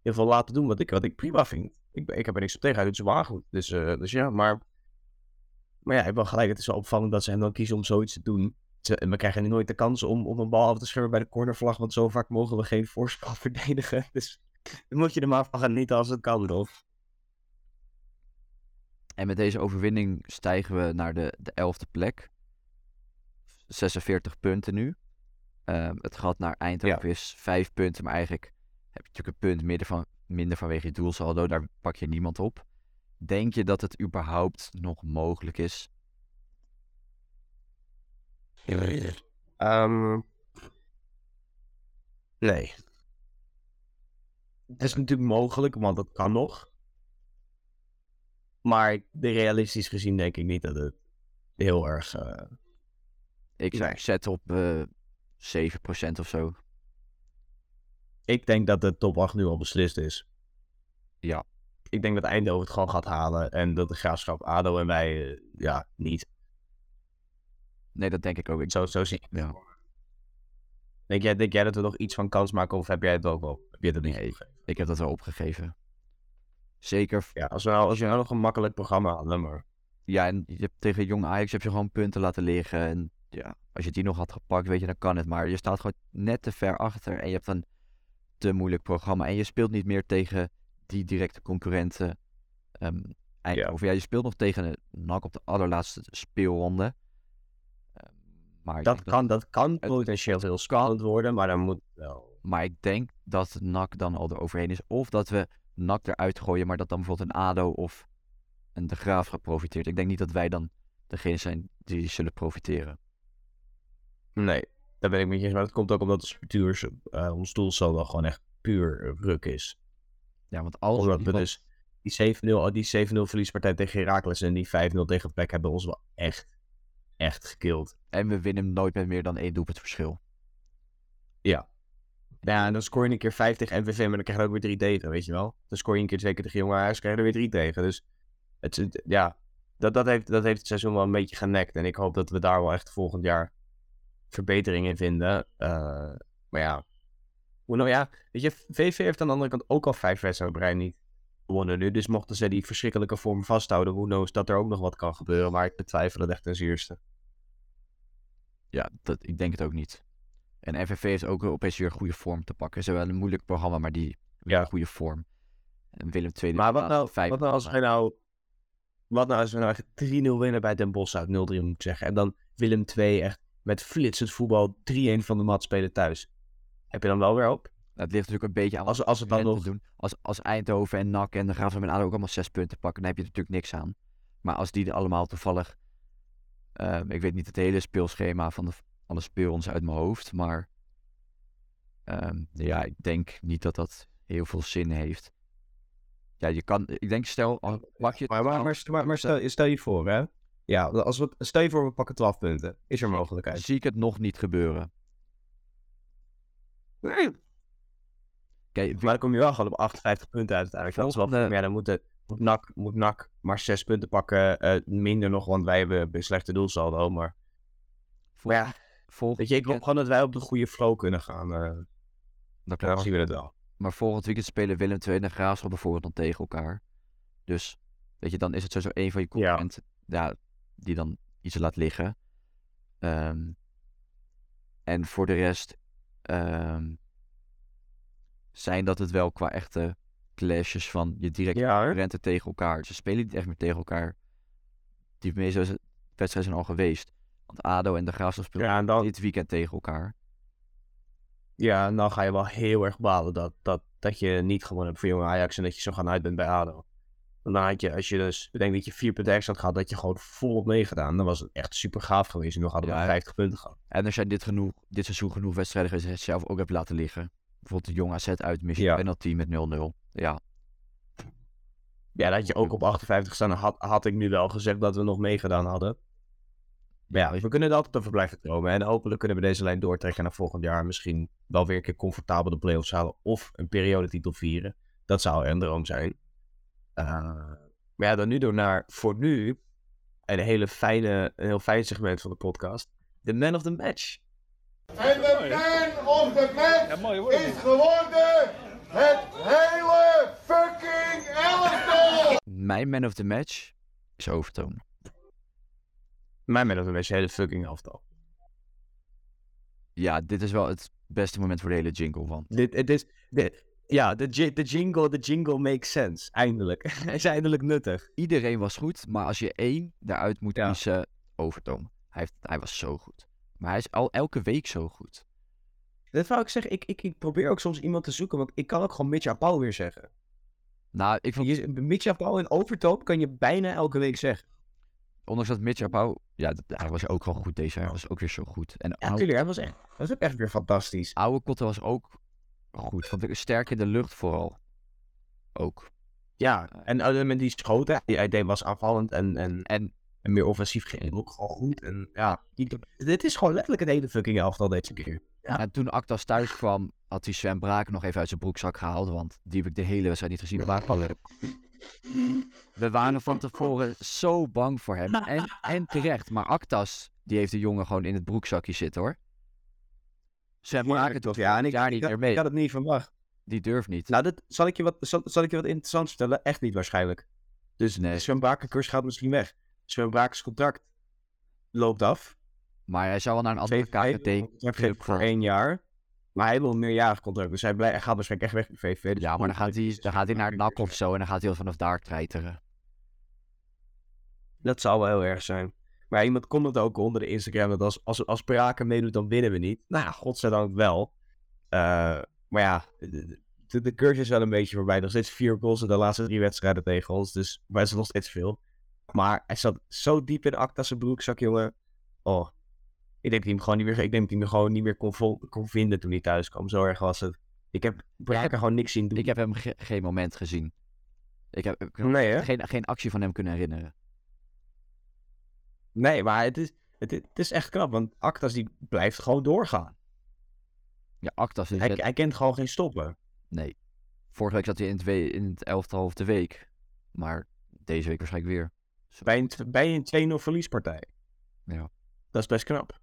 heel veel laten doen wat ik, wat ik prima vind. Ik, ik heb er niks op tegen. Hij doet ze waar goed. Dus, eh, dus ja, maar... Maar ja, ik heb wel gelijk. Het is wel opvallend dat ze hem dan kiezen om zoiets te doen. Ze- en we krijgen nu nooit de kans om, om een bal af te schermen bij de cornervlag. Want zo vaak mogen we geen voorspel verdedigen. Dus dan moet je er maar van genieten als het kan, toch?
En met deze overwinning stijgen we naar de, de 11e plek. 46 punten nu. Ehm, het gat naar Eindhoven is 5 punten, maar eigenlijk heb je natuurlijk een punt minder, van, minder vanwege je doelsaldo. Daar pak je niemand op. Denk je dat het überhaupt nog mogelijk is?
Ehm, nee. Het is natuurlijk mogelijk, want dat kan nog. Maar realistisch gezien denk ik niet dat het heel erg... eh,
Ik
Nee.
zetten op eh 7% of zo.
Ik denk dat de top 8 nu al beslist is.
Ja.
Ik denk dat Eindhoven het gewoon gaat halen. En dat de graafschap ADO en wij, eh, ja, niet.
Nee, dat denk ik ook.
Zo, zo zie ik het.
ja.
Denk jij, denk jij dat we nog iets van kans maken of heb jij het ook wel? Heb je het er niet
Nee.
opgegeven?
ik heb dat wel opgegeven. Zeker.
Ja, als we, nou, als we nou nog een makkelijk programma hadden, maar...
Ja, en je hebt tegen Jong Ajax heb je gewoon punten laten liggen. En je ja, als je die nog had gepakt, weet je, dan kan het. Maar je staat gewoon net te ver achter en je hebt een te moeilijk programma. En je speelt niet meer tegen die directe concurrenten. ehm Eindhoven. Ja. je speelt nog tegen NAC op de allerlaatste speelronde. Ehm, maar
Dat kan, dat kan potentieel heel spannend worden, maar dan moet wel...
Maar ik denk dat NAC dan al eroverheen is. Of dat we NAC eruit gooien, maar dat dan bijvoorbeeld een ADO of een De Graaf gaat profiteren. Ik denk niet dat wij dan degene zijn die zullen profiteren.
Nee, daar ben ik met je eens. Maar dat komt ook omdat de structuur, eh ons doel zo wel gewoon echt puur ruk is.
Ja, want als
Omdat we dus die 7-0, oh, die 7-0 verliespartij tegen Heracles en die 5-0 tegen PEC hebben ons wel echt, echt gekild.
En we winnen hem nooit met meer dan één doelpunt verschil.
Ja. Ja, en dan scoor je een keer 5 tegen MVV, maar dan krijg je ook weer 3 tegen, weet je wel. Dan scoor je een keer twee keer tegen Jonge Huis, krijg je er weer 3 tegen. Dus het- ja, dat, dat, heeft, dat heeft het seizoen wel een beetje genekt. En ik hoop dat we daar wel echt volgend jaar verbetering in vinden. Eh, maar ja, hoe nou ja, weet je, VV heeft aan de andere kant ook al vijf wedstrijden rij niet gewonnen nu. Dus mochten ze die verschrikkelijke vorm vasthouden, who knows dat er ook nog wat kan gebeuren. Maar ik betwijfel het echt ten zeerste.
Ja, dat, ik denk het ook niet. En FNV heeft ook opeens weer goede vorm te pakken. Ze hebben wel een moeilijk programma, maar die
Ja.
een goede vorm. En Willem II...
Maar wat nou,
vijf
wat nou als wij nou... Wat nou als we nou echt 3-0 winnen bij Den Bosch uit 0-3 moet ik zeggen. En dan Willem 2 echt met flitsend voetbal 3-1 van de mat spelen thuis. Heb je dan wel weer hoop?
Het ligt natuurlijk een beetje aan
Als, als het dan nog...
doen. Als, als Eindhoven en NAC en de Graafschap en ADO ook allemaal zes punten pakken, dan heb je er natuurlijk niks aan. Maar als die er allemaal toevallig... ehm, ik weet niet het hele speelschema van de, alle speelrondes uit mijn hoofd, maar... ehm, ja, ik denk niet dat dat heel veel zin heeft. Ja, je kan... Ik denk, stel, pak je...
Maar, maar, maar, maar, maar stel, stel je voor, hè. Ja, als we, stel je voor we pakken 12 punten. Is er mogelijkheid?
zie ik het nog niet gebeuren. Kijk,
Maar dan kom je wel gewoon op 58 punten uit uiteindelijk. Dat is wel, ja, dan moet, de, moet, NAC, moet NAC maar 6 punten pakken. eh, minder nog, want wij hebben een slechte doelsaldo. Maar, maar ja,
volgend
weet je, ik hoop gewoon dat wij op de goede flow kunnen gaan. eh
dat
dan zien we het wel.
Maar volgend weekend spelen Willem II en de Graafschap bijvoorbeeld dan tegen elkaar. Dus, weet je, dan is het sowieso één van je
Ja.
concurrenten ja, die dan iets laat liggen. Ehm, en voor de rest ehm, zijn dat het wel qua echte clashes van je directe
Ja,
concurrenten tegen elkaar. Ze spelen niet echt meer tegen elkaar. Die meeste wedstrijden zijn al geweest. Want ADO en de Graafschap spelen
Ja, en dan,
dit weekend tegen elkaar.
ja, en dan ga je wel heel erg balen dat, dat, dat je niet gewonnen hebt voor jonge Ajax en dat je zo gaan uit bent bij ADO. Dan had je, als je dus bedenkt dat je vier punten extra had gehad, dat je gewoon volop meegedaan. Dan was het echt super gaaf geweest. En nog hadden we
Ja,
50 punten gehad.
En er zijn dit, genoeg, dit seizoen genoeg wedstrijden geweest zelf ook hebt laten liggen. Bijvoorbeeld de Jong AZ uit je
Ja.
penalty met 0-0. Ja,
Ja, dat je ook op 58 staan, had, had ik nu wel gezegd dat we nog meegedaan hadden. Maar ja, we kunnen er altijd over blijven dromen. En hopelijk kunnen we deze lijn doortrekken naar volgend jaar. Misschien wel weer een keer comfortabel de play-offs halen. Of een periodetitel vieren. Dat zou een droom zijn. Eh, maar ja, dan nu door naar voor nu een, hele fijne, een heel fijn segment van de podcast. De man of the match.
En de man of the match is geworden het hele fucking elftal!
mijn man of the match is Overtoom.
Mijn man of the match, hele fucking elftal.
Ja, dit is wel het beste moment voor de hele jingle van.
Dit, het is, de, ja, de, de jingle, de jingle makes sense. Eindelijk. Hij is eindelijk nuttig.
Iedereen was goed, maar als je één daaruit moet
Ja.
kiezen, Overtoom. Hij, heeft, hij was zo goed. Maar hij is al elke week zo goed.
Dat wou ik zeggen. Ik, ik, ik probeer ook soms iemand te zoeken, want ik kan ook gewoon Mitja Pauw weer zeggen.
Nou, ik vond,
Je, Mitja Pauw in overtoop kan je bijna elke week zeggen.
ondanks dat Mitch Pauw, ja, dat- hij was ook wel goed deze jaar. Hij was ook weer zo goed. En
Ja,
oude,
natuurlijk. Hij was, echt, hij was ook echt weer fantastisch.
oude Kotten was ook goed. Ik sterk in de lucht vooral. Ook.
Ja, en uh, met die schoten, die hij deed was aanvallend en, en,
En
en meer offensief ging ook gewoon goed. En ja, die- dit is gewoon letterlijk een hele fucking elftal deze keer. Ja.
En toen Actas thuis kwam, had hij Sven Braak nog even uit zijn broekzak gehaald. Want die heb ik de hele wedstrijd niet gezien. Maar we waren van tevoren zo bang voor hem. En, en terecht. Maar Actas, die heeft de jongen gewoon in het broekzakje zitten hoor. Braak het toch
Ja, en ik,
jaar
ik,
niet meer mee.
ik had het niet verwacht.
Die durft niet.
Nou, dat, zal, ik je wat, zal, zal ik je wat interessants vertellen? Echt niet waarschijnlijk. Dus
Nee.
Sven Brakenkurs gaat misschien weg. Sven Brakers contract loopt af.
Maar hij zou wel naar een andere
club voor één jaar. Maar hij wil een meerjarig contract. Dus hij, blij, hij gaat waarschijnlijk echt weg bij VVV. Dus
ja, maar dan gaat, hij, dan gaat hij naar NAC of zo en dan gaat hij vanaf daar treiteren.
Dat zou wel heel erg zijn. Maar iemand komt het ook onder de Instagram dat als, als, als Praken meedoet, dan winnen we niet. Nou ja, godzijdank wel. Uh, maar ja, de, de, de cursus is wel een beetje voorbij. Nog steeds vier goals in de laatste drie wedstrijden tegen ons. Dus maar is nog steeds veel. Maar hij zat zo diep in Acta zijn broekzak, jongen. Oh, ik denk dat hij hem gewoon niet meer, ik denk dat hij hem gewoon niet meer kon, kon vinden toen hij thuis kwam. Zo erg was het. Ik heb Braken gewoon niks zien doen.
Ik heb hem geen moment gezien. Ik heb, ik
nee,
geen, geen actie van hem kunnen herinneren.
Nee, maar het is, het, het is echt knap, want Actas die blijft gewoon doorgaan.
Ja, Actas is...
Hij, hij kent gewoon geen stoppen.
Nee. Vorige week zat hij in het, in het elftal of de week. Maar deze week waarschijnlijk weer.
Bij een, bij een 2-0 verliespartij.
Ja.
Dat is best knap.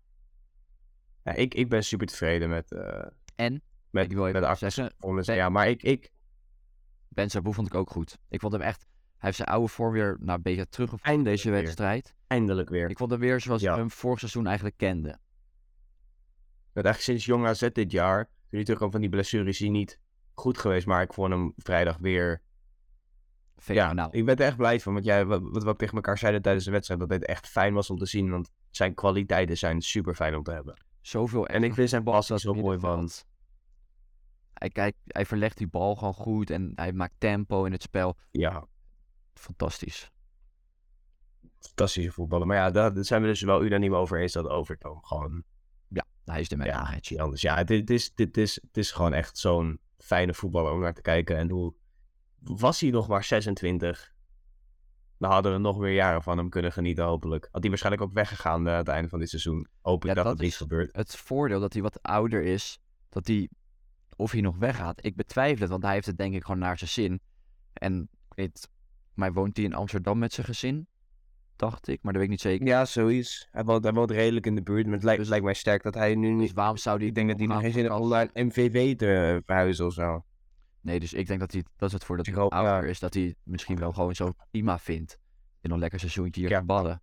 Ja, ik, ik ben super tevreden met... Uh,
en?
Met,
ik wil
met
Actas.
Zeggen, ja, maar ik... ik...
Ben Saboe vond ik ook goed. Ik vond hem echt... Hij heeft zijn oude vorm weer naar een beetje teruggevonden deze wedstrijd.
Eindelijk weer.
Ik vond hem weer zoals ja. hem vorig seizoen eigenlijk kende.
Dat eigenlijk sinds jong AZ dit jaar, toen hij terugkwam van die blessure, is hij niet goed geweest. Maar ik vond hem vrijdag weer...
Fenomenaal.
Ja, ik ben er echt blij van. Want jij, wat, wat we tegen elkaar zeiden tijdens de wedstrijd, dat het echt fijn was om te zien. Want zijn kwaliteiten zijn super fijn om te hebben.
Zoveel.
En ik vind zijn pas zo mooi van.
Hij, kijkt, hij verlegt die bal gewoon goed en hij maakt tempo in het spel.
Ja.
Fantastisch.
Fantastische voetballen. Maar ja, daar zijn we dus wel unaniem over eens dat Overtoom gewoon...
Ja, hij is de man.
Ja, anders. Ja, dit is, dit, is, dit is gewoon echt zo'n fijne voetballer om naar te kijken. En hoe was hij nog maar 26? Dan hadden we nog meer jaren van hem kunnen genieten, hopelijk. Had hij waarschijnlijk ook weggegaan uh, aan het einde van dit seizoen. Hoop ik
ja,
dat,
dat
het niet gebeurt.
Het voordeel dat hij wat ouder is, dat hij, of hij nog weggaat. Ik betwijfel het, want hij heeft het denk ik gewoon naar zijn zin. En ik weet, maar woont hij in Amsterdam met zijn gezin? Dacht ik, maar dat weet ik niet zeker.
Ja, zoiets. Hij woont, hij woont redelijk in de buurt, maar het lijkt, dus, lijkt mij sterk dat hij nu niet...
Dus waarom zou hij...
Ik denk dat hij nog geen zin heeft om naar MVV te verhuizen of zo.
Nee, dus ik denk dat hij, dat is het voor dat hij ouder is, dat hij misschien wel gewoon zo prima vindt. In een lekker seizoentje hier ja. ballen.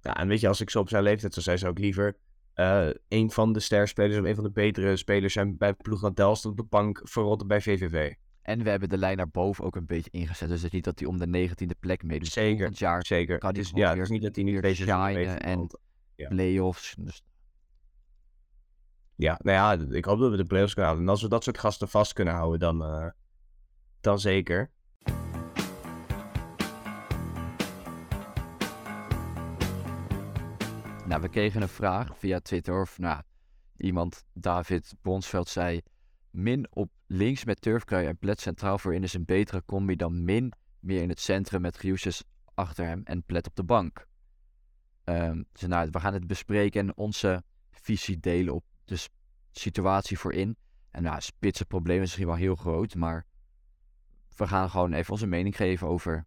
Ja, en weet je, als ik zo op zijn leeftijd zou zijn, zou ik liever uh, een van de sterspelers of een van de betere spelers zijn bij ploeg aan Delft op de bank verrotten bij VVV.
En we hebben de lijn naar boven ook een beetje ingezet. Dus het is niet dat hij om de 19e plek meedoet.
Zeker,
jaar
zeker.
Kan
dus, ja, het is niet dat hij nu deze
shinen en ja. play-offs. Dus...
Ja, nou ja, ik hoop dat we de play-offs kunnen halen. En als we dat soort gasten vast kunnen houden, dan, uh, dan zeker.
Nou, we kregen een vraag via Twitter of nou, iemand, David Bonsveld, zei... Min op links met Turfkrui en Plet centraal voorin is een betere combi dan Min meer in het centrum met Giusjes achter hem en Plet op de bank. Um, dus nou, we gaan het bespreken en onze visie delen op de situatie voorin. En nou, spitsen probleem is misschien wel heel groot, maar we gaan gewoon even onze mening geven over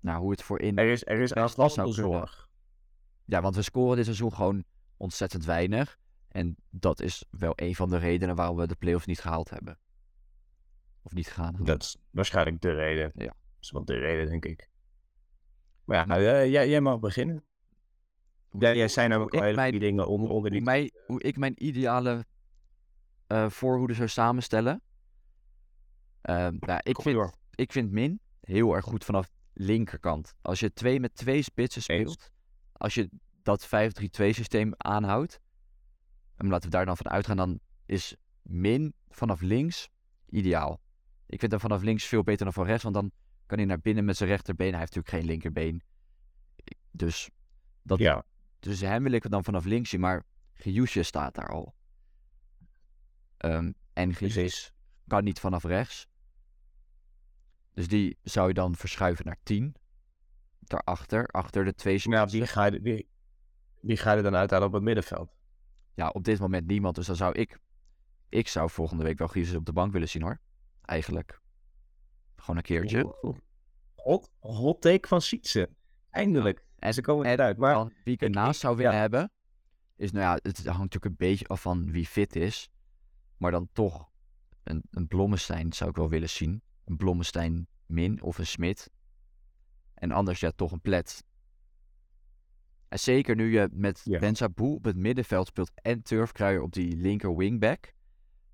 nou, hoe het voorin...
Er is, er is nou zorg.
Ja, want we scoren dit seizoen gewoon ontzettend weinig. En dat is wel een van de redenen waarom we de playoffs niet gehaald hebben. Of niet gegaan hebben.
Dat is waarschijnlijk de reden.
Ja. Dat
is wel de reden, denk ik. Maar ja, nou, uh, jij, jij mag beginnen. Jij zijn namelijk al hele die dingen onder, onder die...
Hoe, mij, hoe ik mijn ideale uh, voorhoede zou samenstellen. Uh, nou, ik, vind, ik vind Min heel erg goed vanaf linkerkant. Als je twee met twee spitsen speelt, als je dat 5-3-2 systeem aanhoudt, en laten we daar dan van uitgaan, dan is Min vanaf links ideaal. Ik vind hem vanaf links veel beter dan van rechts, want dan kan hij naar binnen met zijn rechterbeen. Hij heeft natuurlijk geen linkerbeen. Dus, dat,
ja.
dus hem wil ik dan vanaf links zien, maar Giusje staat daar al. Um, en Giusje kan niet vanaf rechts. Dus die zou je dan verschuiven naar 10. Daarachter, achter de twee
Nou, wie ga, je, wie, wie ga je dan uithalen op het middenveld?
Ja, op dit moment niemand. Dus dan zou ik... Ik zou volgende week wel Giusjes op de bank willen zien hoor. Eigenlijk. Gewoon een keertje.
Hot, hot take van Sietse. Eindelijk. Ja.
En
ze komen eruit. Maar
wie ik ernaast zou willen ja. hebben... Is nou ja, het hangt natuurlijk een beetje af van wie fit is. Maar dan toch een, een Blommestein zou ik wel willen zien. Een Blommestein min of een Smit. En anders ja, toch een plet. En zeker nu je met
Ja.
Bensabou op het middenveld speelt en Turfkruijer op die linker wingback.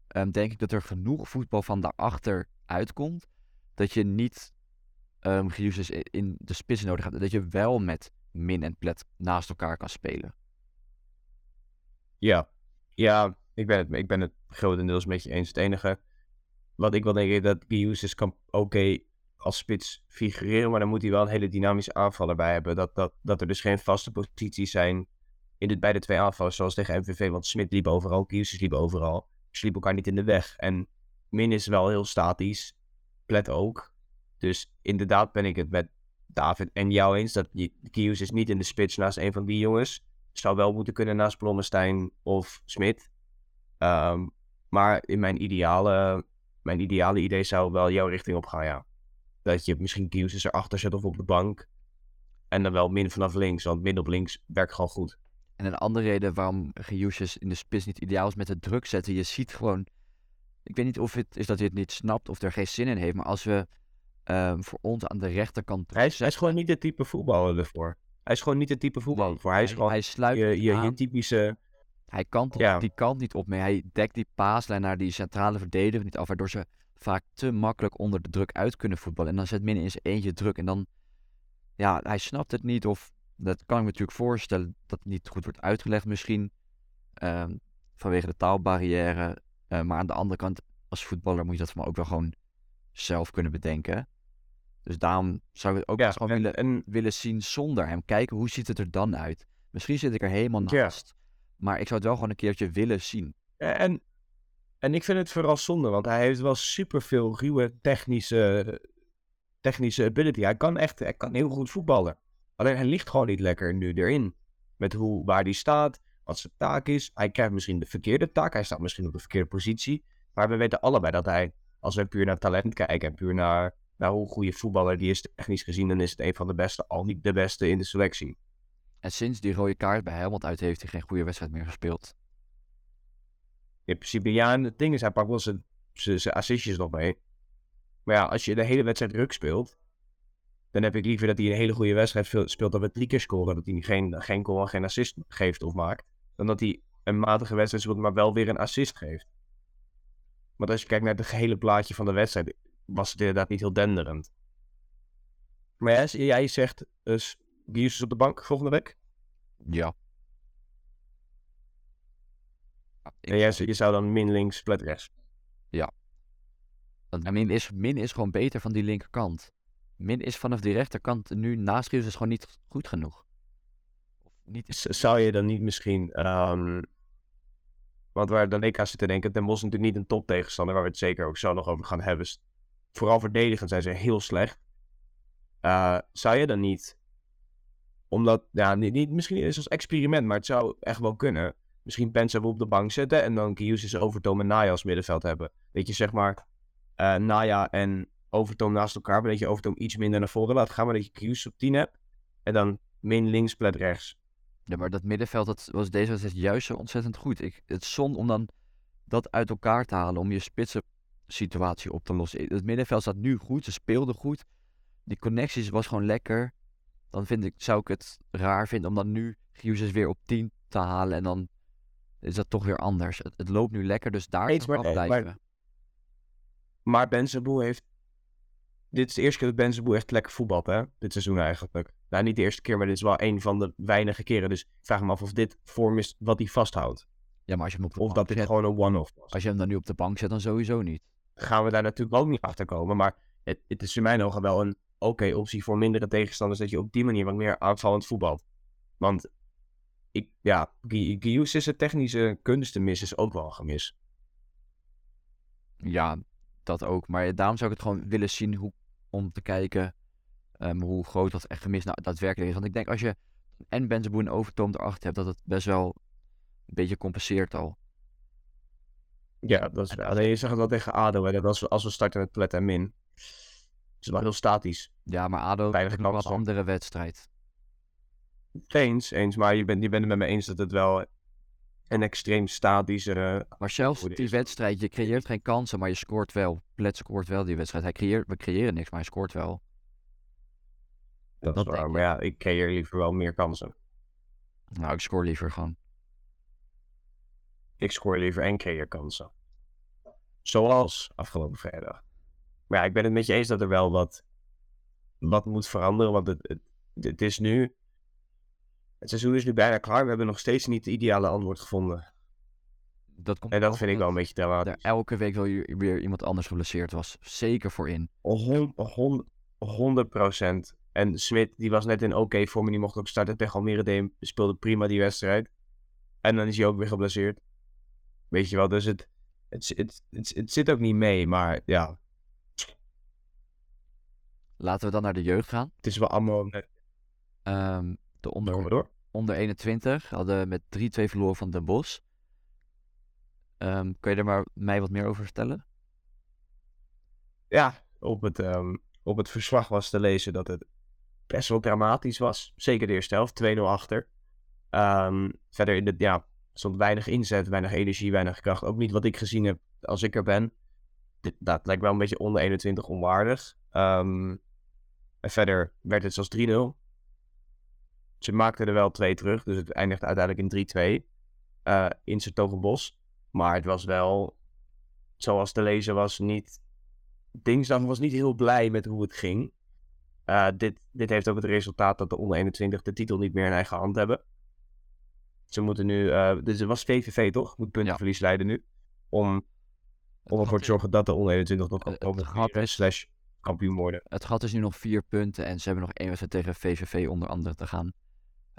ehm, denk ik dat er genoeg voetbal van daarachter uitkomt. Dat je niet i- in de spits nodig hebt. Dat je wel met Min en Plet naast elkaar kan spelen.
Ja, ja ik, ben het, ik ben het grotendeels met je eens. Het enige wat ik wel denk is dat Giusis kan oké als spits figureren, maar dan moet hij wel een hele dynamische aanvaller bij hebben. Dat, dat, dat er dus geen vaste posities zijn in de, bij de twee aanvallers, zoals tegen MVV. Want Smit liep overal, Giusis liep overal. Ze liepen elkaar niet in de weg. En Min is wel heel statisch, Plet ook. Dus inderdaad ben ik het met David en jou eens dat Giusis niet in de spits naast een van die jongens zou wel moeten kunnen naast Blommestein of Smit. Ehm, maar in mijn ideale, mijn ideale idee zou wel jouw richting op gaan, ja. Dat je misschien Giusis erachter zet of op de bank. En dan wel min vanaf links, want min op links werkt gewoon goed.
En een andere reden waarom Giusis in de spits niet ideaal is met het druk zetten. Je ziet gewoon. Ik weet niet of het is dat hij het niet snapt of er geen zin in heeft. Maar als we ehm, voor ons aan de rechterkant.
Hij is, hij is gewoon niet het type voetballer ervoor. Hij is gewoon niet het type voetballer ervoor. Hij is gewoon
hij sluit
je, je typische...
Hij kan
Ja.
die kant niet op mee. Hij dekt die paaslijn naar die centrale verdediger niet af. Waardoor ze vaak te makkelijk onder de druk uit kunnen voetballen. En dan zet Min in zijn eentje druk. En dan. Ja, hij snapt het niet. Of dat kan ik me natuurlijk voorstellen. Dat het niet goed wordt uitgelegd misschien. ehm, vanwege de taalbarrière. Eh, maar aan de andere kant, als voetballer moet je dat van ook wel gewoon zelf kunnen bedenken. Dus daarom zou ik het ook
Ja,
gewoon
en,
willen,
en
willen zien zonder hem. Kijken hoe ziet het er dan uit. Misschien zit ik er helemaal
Ja.
naast. Maar ik zou het wel gewoon een keertje willen zien.
En, en ik vind het vooral zonde, want hij heeft wel superveel ruwe technische, technische ability. Hij kan echt hij kan heel goed voetballen. Alleen hij ligt gewoon niet lekker nu erin. Met hoe, waar hij staat, wat zijn taak is. Hij krijgt misschien de verkeerde taak, hij staat misschien op de verkeerde positie. Maar we weten allebei dat hij, als we puur naar talent kijken en puur naar, naar hoe goede voetballer die is technisch gezien, dan is het een van de beste, al niet de beste in de selectie.
En sinds die rode kaart bij Helmond uit heeft hij geen goede wedstrijd meer gespeeld.
In principe, ja, en het ding is, hij pakt wel zijn, zijn, assistjes nog mee. Maar ja, als je de hele wedstrijd druk speelt, dan heb ik liever dat hij een hele goede wedstrijd speelt dan met drie keer scoren. Dat hij geen, geen goal en geen assist geeft of maakt. Dan dat hij een matige wedstrijd speelt, maar wel weer een assist geeft. Want als je kijkt naar het gehele plaatje van de wedstrijd, was het inderdaad niet heel denderend. Maar ja, jij zegt, dus Gius op de bank volgende week?
Ja. Ja, ik-
En jij, je zou dan min links, plet rechts.
want Min is, Min is gewoon beter van die linkerkant. Min is vanaf die rechterkant nu naast is gewoon niet goed genoeg. Niet
zou je dan niet misschien. ehm, want waar dan ik aan zit te denken, Den Bosch is natuurlijk niet een top tegenstander, waar we het zeker ook zo nog over gaan hebben. Vooral verdedigend zijn ze heel slecht. Eh, zou je dan niet, omdat, ja, niet, niet, misschien is het als experiment, maar het zou echt wel kunnen. Misschien Pensa op de bank zetten en dan Kius Overtoom en Naya als middenveld hebben. Dat je zeg maar eh, Naya en Overtoom naast elkaar, maar dat je Overtoom iets minder naar voren laat gaan, maar dat je Kius op 10 hebt. En dan min links, plet rechts.
Ja, maar dat middenveld dat was deze wedstrijd juist zo ontzettend goed. Ik, het zonde om dan dat uit elkaar te halen, om je spitsen situatie op te lossen. Het middenveld staat nu goed, ze speelden goed. Die connecties was gewoon lekker. Dan vind ik, zou ik het raar vinden om dan nu Giuses weer op 10 te halen en dan is dat toch weer anders. Het, het loopt nu lekker, dus daar
Eens,
ik
maar-
blijven.
Maar Benzeboe heeft... Dit is de eerste keer dat Benzeboe echt lekker voetbalt, hè? Dit seizoen eigenlijk. Nou, niet de eerste keer, maar dit is wel een van de weinige keren. Dus ik vraag me af of dit vorm is wat hij vasthoudt.
Ja, maar als je hem op de
Of
bank
dat dit
zet,
gewoon een one-off was.
als je hem dan nu op de bank zet, dan sowieso niet.
Gaan we daar natuurlijk ook niet achter komen. Maar het, het is in mijn ogen wel een oké optie voor mindere tegenstanders. Dat je op die manier wat meer aanvallend voetbalt. Want ik, ja, Gius is het technische kunstenmis is ook wel een gemis.
Ja, dat ook. Maar daarom zou ik het gewoon willen zien hoe, om te kijken ehm, hoe groot dat echt gemis nou daadwerkelijk is. Want ik denk als je en Benzeboe en Overtoom erachter hebt, dat het best wel een beetje compenseert al.
Ja, dat is
En
Alleen je zegt het wel tegen ADO, hè, dat als we, als we starten met plet en min. is het wel heel statisch.
Ja, maar ADO is een andere wedstrijd.
Eens, eens, maar je bent, je bent het met me eens dat het wel een extreem statische...
Maar zelfs die wedstrijd, je creëert geen kansen, maar je scoort wel. Plet scoort wel die wedstrijd. Hij creëert, we creëren niks, maar hij scoort wel.
dat
dat
is waar, maar ja, ik creëer liever wel meer kansen.
Nou, ik scoor liever gewoon.
Ik scoor liever en creëer kansen. Zoals afgelopen vrijdag. Maar ja, ik ben het met je eens dat er wel wat, wat moet veranderen. Want het, het, het is nu. Het seizoen is nu bijna klaar. We hebben nog steeds niet het ideale antwoord gevonden.
Dat komt
En dat vind ik wel een beetje dramatisch.
er elke week wel weer weer iemand anders geblesseerd was. Zeker voor in.
Hon- hon- 100 procent. En Smit, die was net in oké vorm en die mocht ook starten tegen Almere DM. Speelde prima die wedstrijd. En dan is hij ook weer geblesseerd. Weet je wel, dus het, het, het, het, het zit ook niet mee. Maar ja,
Laten we dan naar de jeugd gaan.
het is wel allemaal...
Ehm, de onder, onder 21 hadden met 3-2 verloren van Den Bosch. Ehm, kun je er maar mij wat meer over vertellen?
Ja, op het, ehm, op het verslag was te lezen dat het best wel dramatisch was. Zeker de eerste helft, 2-0 achter. Ehm, verder in de, ja, stond weinig inzet, weinig energie, weinig kracht. Ook niet wat ik gezien heb als ik er ben. Dit, dat lijkt wel een beetje onder 21 onwaardig. En verder werd het zelfs 3-0. Ze maakten er wel twee terug, dus het eindigde uiteindelijk in 3-2. eh in Sertogenbos. Maar het was wel, zoals te lezen was, niet Dinsdag was niet heel blij met hoe het ging. Eh, dit, dit heeft ook het resultaat dat de onder 21 de titel niet meer in eigen hand hebben. Ze moeten nu, eh, dus het was VVV toch? Moet puntenverlies leiden nu. Om, om ervoor te zorgen dat de onder 21 nog kan komen. Slash kampioen worden.
Het gat is nu nog vier punten en ze hebben nog één wedstrijd tegen VVV onder andere te gaan.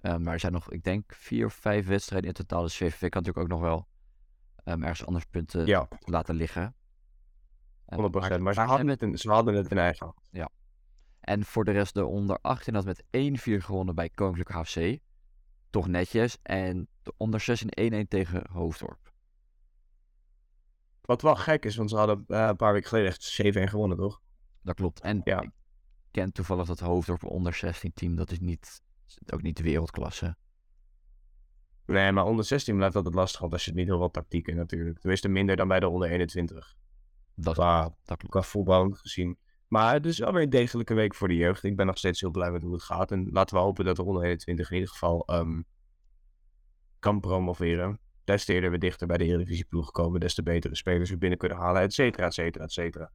Eh, maar er zijn nog, ik denk, vier of vijf wedstrijden in totaal. Dus VVV kan natuurlijk ook nog wel ehm, ergens anders punten
Ja,
laten liggen. Eh,
100%. Maar, ze,
ze
hadden het in, ze hadden het in eigen hand.
En voor de rest de onder 18 had met 1-4 gewonnen bij Koninklijke HFC. Toch netjes. En de onder 16 1-1 tegen Hoofddorp.
Wat wel gek is, want ze hadden eh, een paar weken geleden echt 7-1 gewonnen, toch?
Dat klopt. En
Ja.
ik ken toevallig dat Hoofddorp onder 16 team. Dat is niet, ook niet de wereldklasse.
Nee, maar onder 16 blijft altijd lastig, want als je het niet heel wat tactiek in natuurlijk. Tenminste minder dan bij de onder 21.
Dat,
Qua
dat klopt.
qua voetbal gezien. Maar het is wel weer een degelijke week voor de jeugd. Ik ben nog steeds heel blij met hoe het gaat. En laten we hopen dat de onder 21 in ieder geval ehm, kan promoveren. Des te eerder we dichter bij de Eredivisie-ploeg komen, des te betere spelers we binnen kunnen halen, et cetera, et cetera, et cetera.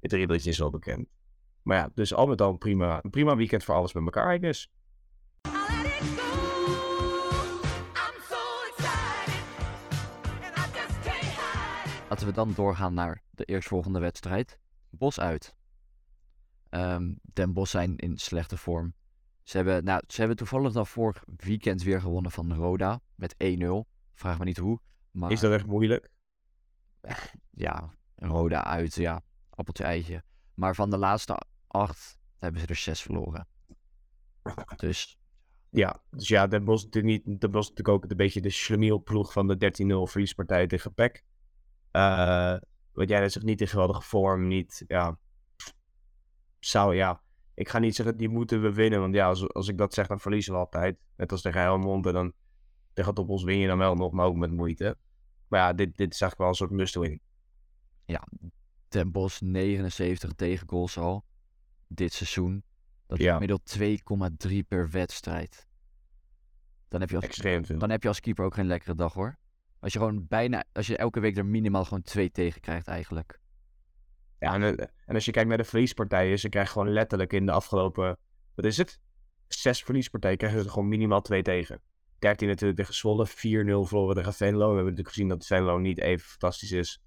Het riedeltje is al bekend. Maar ja, dus al met al prima, prima weekend voor alles met elkaar, I guess.
Laten we dan doorgaan naar de eerstvolgende wedstrijd. Bos uit. Ehm Den Bos zijn in slechte vorm. Ze hebben, nou, ze hebben toevallig dan vorig weekend weer gewonnen van Roda met 1-0. Vraag me niet hoe. Maar
Is dat echt moeilijk?
ja, Roda uit, ja, appeltje eitje. Maar van de laatste acht hebben ze er zes verloren. Dus
Ja, dus ja, Den Bosch, niet, Den Bosch natuurlijk ook een beetje de schlemielploeg van de 13-0 verliespartij tegen PEC. Eh wat jij zegt, niet in geweldige vorm, niet, ja, zou, ja, ik ga niet zeggen, die moeten we winnen, want ja, als, als ik dat zeg, dan verliezen we altijd. Net als tegen Helmond, en dan tegen Toppels win je dan wel nog, maar ook met moeite. Maar ja, dit, dit is eigenlijk wel een soort must-win.
Den Bos 79 tegengoals al dit seizoen. Dat is
Ja.
gemiddeld 2,3 per wedstrijd. Dan heb, je als,
Extreem
dan heb je als keeper ook geen lekkere dag hoor. Als je gewoon bijna, als je elke week er minimaal gewoon twee tegen krijgt eigenlijk.
Ja, en, eh, en als je kijkt naar de verliespartijen, ze krijgen gewoon letterlijk in de afgelopen, wat is het? Zes verliespartijen krijgen ze er gewoon minimaal twee tegen. 13 natuurlijk tegen Zwolle, 4-0 verloren tegen Venlo. We hebben natuurlijk gezien dat Venlo niet even fantastisch is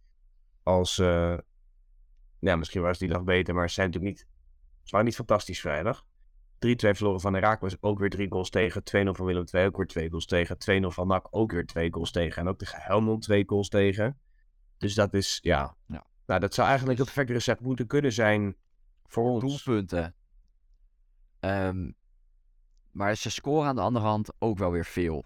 als, eh, ja, misschien was die nog beter, maar ze zijn natuurlijk niet, ze waren niet fantastisch vrijdag. 3-2 verloren van Herakles, ook weer drie goals tegen. 2-0 van Willem II, ook weer twee goals tegen. 2-0 van NAC, ook weer twee goals tegen. En ook tegen Helmond twee goals tegen. Dus dat is, ja,
Ja.
nou, dat zou eigenlijk het perfecte recept moeten kunnen zijn voor ons.
Doelpunten. Ehm, maar ze scoren aan de andere hand ook wel weer veel.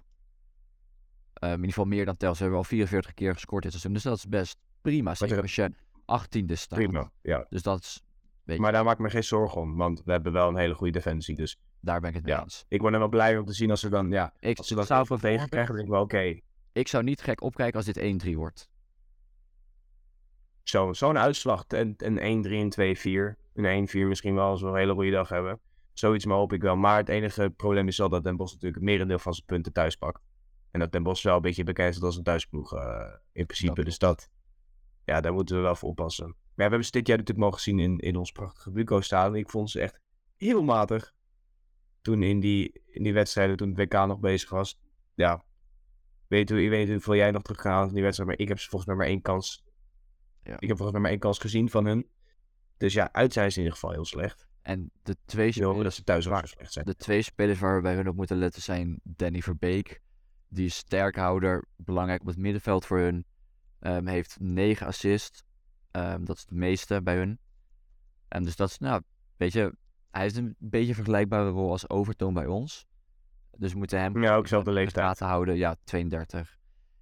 Ehm, in ieder geval meer dan tel. Ze hebben al 44 keer gescoord dit seizoen. Dus dat is best prima. Zeker
er-
als je 18e staat.
Prima, ja.
Dus dat is, weet
Maar daar maak ik me geen zorgen om, want we hebben wel een hele goede defensie. Dus
daar ben ik het mee
Ja.
eens.
ik word er wel blij om te zien als ze dan, ja,
Ik
als ze dat
zou,
tegen krijgen, denk ik wel, oké.
ik zou niet gek opkijken als dit 1-3 wordt.
Zo, zo'n uitslag, een, een 1-3, een 2-4, een 1-4 misschien wel, als we een hele goede dag hebben. zoiets maar hoop ik wel. Maar het enige probleem is wel dat Den Bosch natuurlijk het merendeel van zijn punten thuis pakt. En dat Den Bosch wel een beetje bekend staat als een thuisploeg eh, in principe.
Dat
dus dat, ja, daar moeten we wel voor oppassen. We hebben ze dit jaar natuurlijk mogen zien in, in ons prachtige Buco staan. Ik vond ze echt heel matig. Toen in die, in die wedstrijden, toen het WK nog bezig was. Ja, weet, ik weet niet hoeveel jij nog teruggehaald in die wedstrijd. Maar ik heb ze volgens mij maar één kans.
Ja.
Ik heb volgens mij maar één kans gezien van hun. Dus ja, uit zijn ze in ieder geval heel slecht.
En de twee,
wil dat
spelers,
ze thuis zo slecht zijn.
de twee spelers waar we bij hun op moeten letten zijn Danny Verbeek. Die is sterkhouder, belangrijk op het middenveld voor hun. Ehm, heeft 9 assists. Ehm, dat is het meeste bij hun. En dus dat is, nou, weet je, hij heeft een beetje een vergelijkbare rol als Overtoon bij ons. Dus we moeten hem
Ja, ook zelfde
in de
leeftijd.
gaten houden. Ja, 32.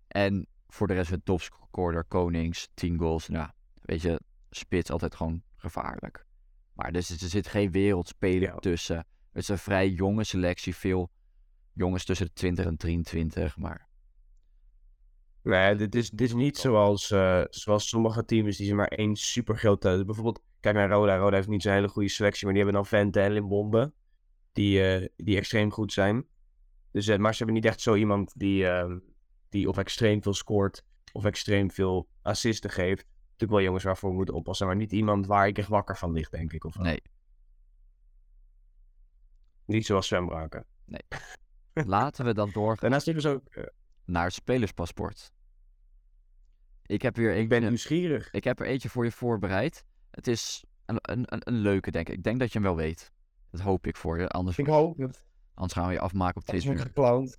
En voor de rest het topscorer, Konings, 10 goals. Nou, weet je, spits altijd gewoon gevaarlijk. Maar dus, er zit geen wereldspeler
Ja.
tussen. Het is een vrij jonge selectie. Veel jongens tussen de 20 en 23. Maar
Nee, dit is, dit is niet zoals, eh, zoals sommige teams die ze maar één super grote. Bijvoorbeeld, kijk naar Roda. Roda heeft niet zo'n hele goede selectie, maar die hebben dan Vente en Limbombe. Die, eh, die extreem goed zijn. Dus, eh, maar ze hebben niet echt zo iemand die, ehm, die of extreem veel scoort. Of extreem veel assisten geeft. Natuurlijk wel jongens waarvoor we moeten oppassen. Maar niet iemand waar ik echt wakker van lig, denk ik. Of
nee,
niet zoals Sven Braken.
laten we dan doorgaan
Daarnaast hebben ze ook. eh,
naar het spelerspaspoort. Ik heb weer
ik ben nieuwsgierig.
ik heb er eentje voor je voorbereid. Het is een, een, een, leuke, denk ik. Ik denk dat je hem wel weet. Dat hoop ik voor je. Anders,
Ik hoop het.
anders gaan we je afmaken op Twitter.
gekloond.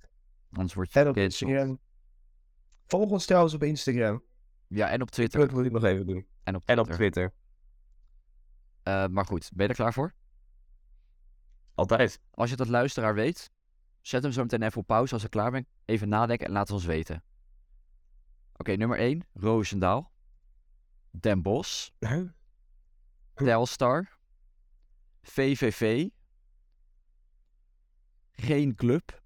Anders word je
En op. Instagram. Volg ons trouwens op Instagram.
Ja, en op Twitter.
Dat moet ik nog even doen.
En op
En op
Twitter.
Twitter.
Eh, maar goed, ben je er klaar voor?
Altijd.
Als je als luisteraar weet, zet hem zo meteen even op pauze als je klaar bent. Even nadenken en laat het ons weten. Oké, nummer 1, Roosendaal. Den Bosch. Telstar. VVV. Geen club.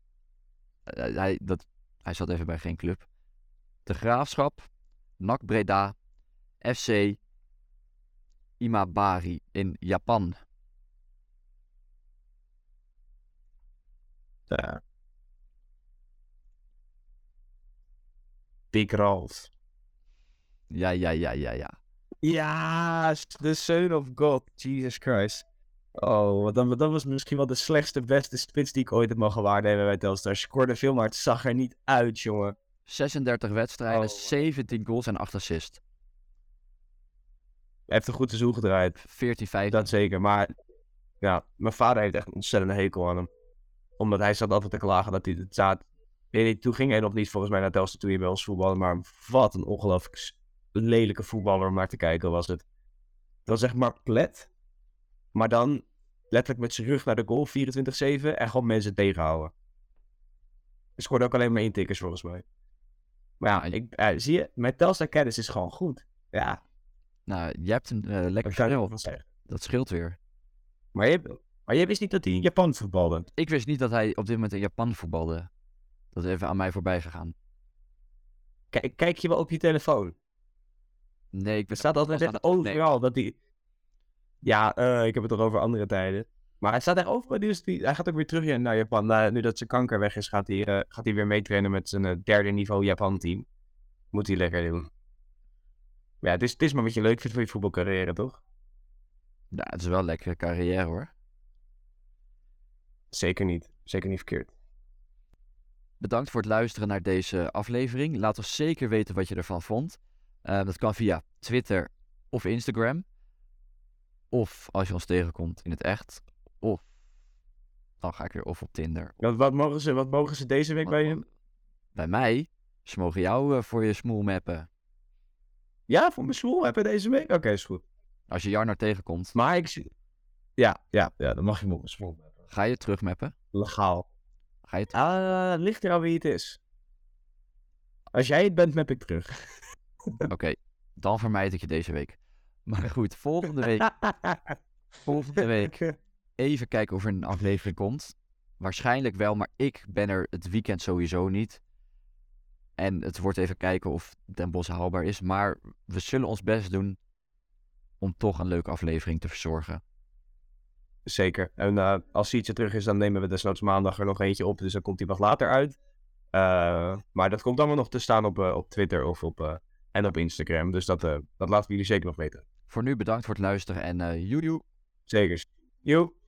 Eh, hij, dat, hij zat even bij geen club. De Graafschap. NAC Breda. FC. Imabari in Japan.
Ja. Big Ralph.
Ja, ja, ja, ja, ja.
Ja, the son of God. Jesus Christ. Oh, wat dan, dat was misschien wel de slechtste, beste spits die ik ooit heb mogen waarnemen bij Telstar. Scoorde veel, maar het zag er niet uit, jongen.
36 wedstrijden,
Oh.
17 goals en 8 assists.
Hij heeft een goed seizoen gedraaid.
14, 15.
Dat zeker. Maar ja, mijn vader heeft echt een ontzettende hekel aan hem. Omdat hij zat altijd te klagen dat hij het zaad. Weet je, toen ging hij nog niet volgens mij naar Telstar toen hij bij ons voetbalde. Maar wat een ongelooflijk lelijke voetballer om naar te kijken was het. Het was echt maar plet. Maar dan letterlijk met zijn rug naar de goal 24-7 en gewoon mensen tegenhouden. Hij scoorde ook alleen maar intikkers volgens mij. Maar ja, ik, eh, zie je, mijn Telstar kennis is gewoon goed. Ja,
Nou, je hebt een
daar
lekker
zeggen.
Dat scheelt weer.
Maar je, maar je wist niet dat hij in Japan voetbalde.
Ik wist niet dat hij op dit moment in Japan voetbalde. Dat is even aan mij voorbij gegaan.
Kijk, kijk je wel op je telefoon?
Nee, ik wist
staat altijd echt overal dat hij... Ja, eh, ik heb het toch over andere tijden. Maar hij staat echt overal. Dus die, hij gaat ook weer terug naar Japan. Na- nu dat zijn kanker weg is, gaat hij, eh, gaat hij weer meetrainen met zijn eh, derde niveau Japan-team. Moet hij lekker doen. Ja, het is, het is maar wat je leuk vindt voor je voetbalcarrière, toch?
Ja, het is wel een lekkere carrière hoor.
Zeker niet. Zeker niet verkeerd.
Bedankt voor het luisteren naar deze aflevering. Laat ons zeker weten wat je ervan vond. Eh, dat kan via Twitter of Instagram. Of als je ons tegenkomt in het echt. Of dan ga ik weer of op Tinder.
Wat, wat, mogen, ze, wat mogen ze deze week bij je?
Bij mij, ze mogen jou eh, voor je smoel mappen.
Ja, voor mijn school hebben deze week? Oké, is goed.
Als je Jarno tegenkomt,
Maar ik zie... Ja, ja, ja, dan mag je me op mijn school hebben.
ga je terugmappen.
Legaal.
Ga je
Ah, ligt er aan wie het is. Als jij het bent, map ik terug.
Oké, dan vermijd ik je deze week. Maar goed, volgende week, volgende week even kijken of er een aflevering komt. Waarschijnlijk wel, maar ik ben er het weekend sowieso niet. En het wordt even kijken of Den Bosch haalbaar is. Maar we zullen ons best doen om toch een leuke aflevering te verzorgen.
Zeker. En eh, als Sietje terug is, dan nemen we desnoods maandag er nog eentje op. Dus dan komt hij wat later uit. Eh, maar dat komt allemaal nog te staan op, eh, op Twitter of op, en op Instagram. Dus dat, dat laten we jullie zeker nog weten.
Voor nu bedankt voor het luisteren en eh joejoe.
Zeker. Joe.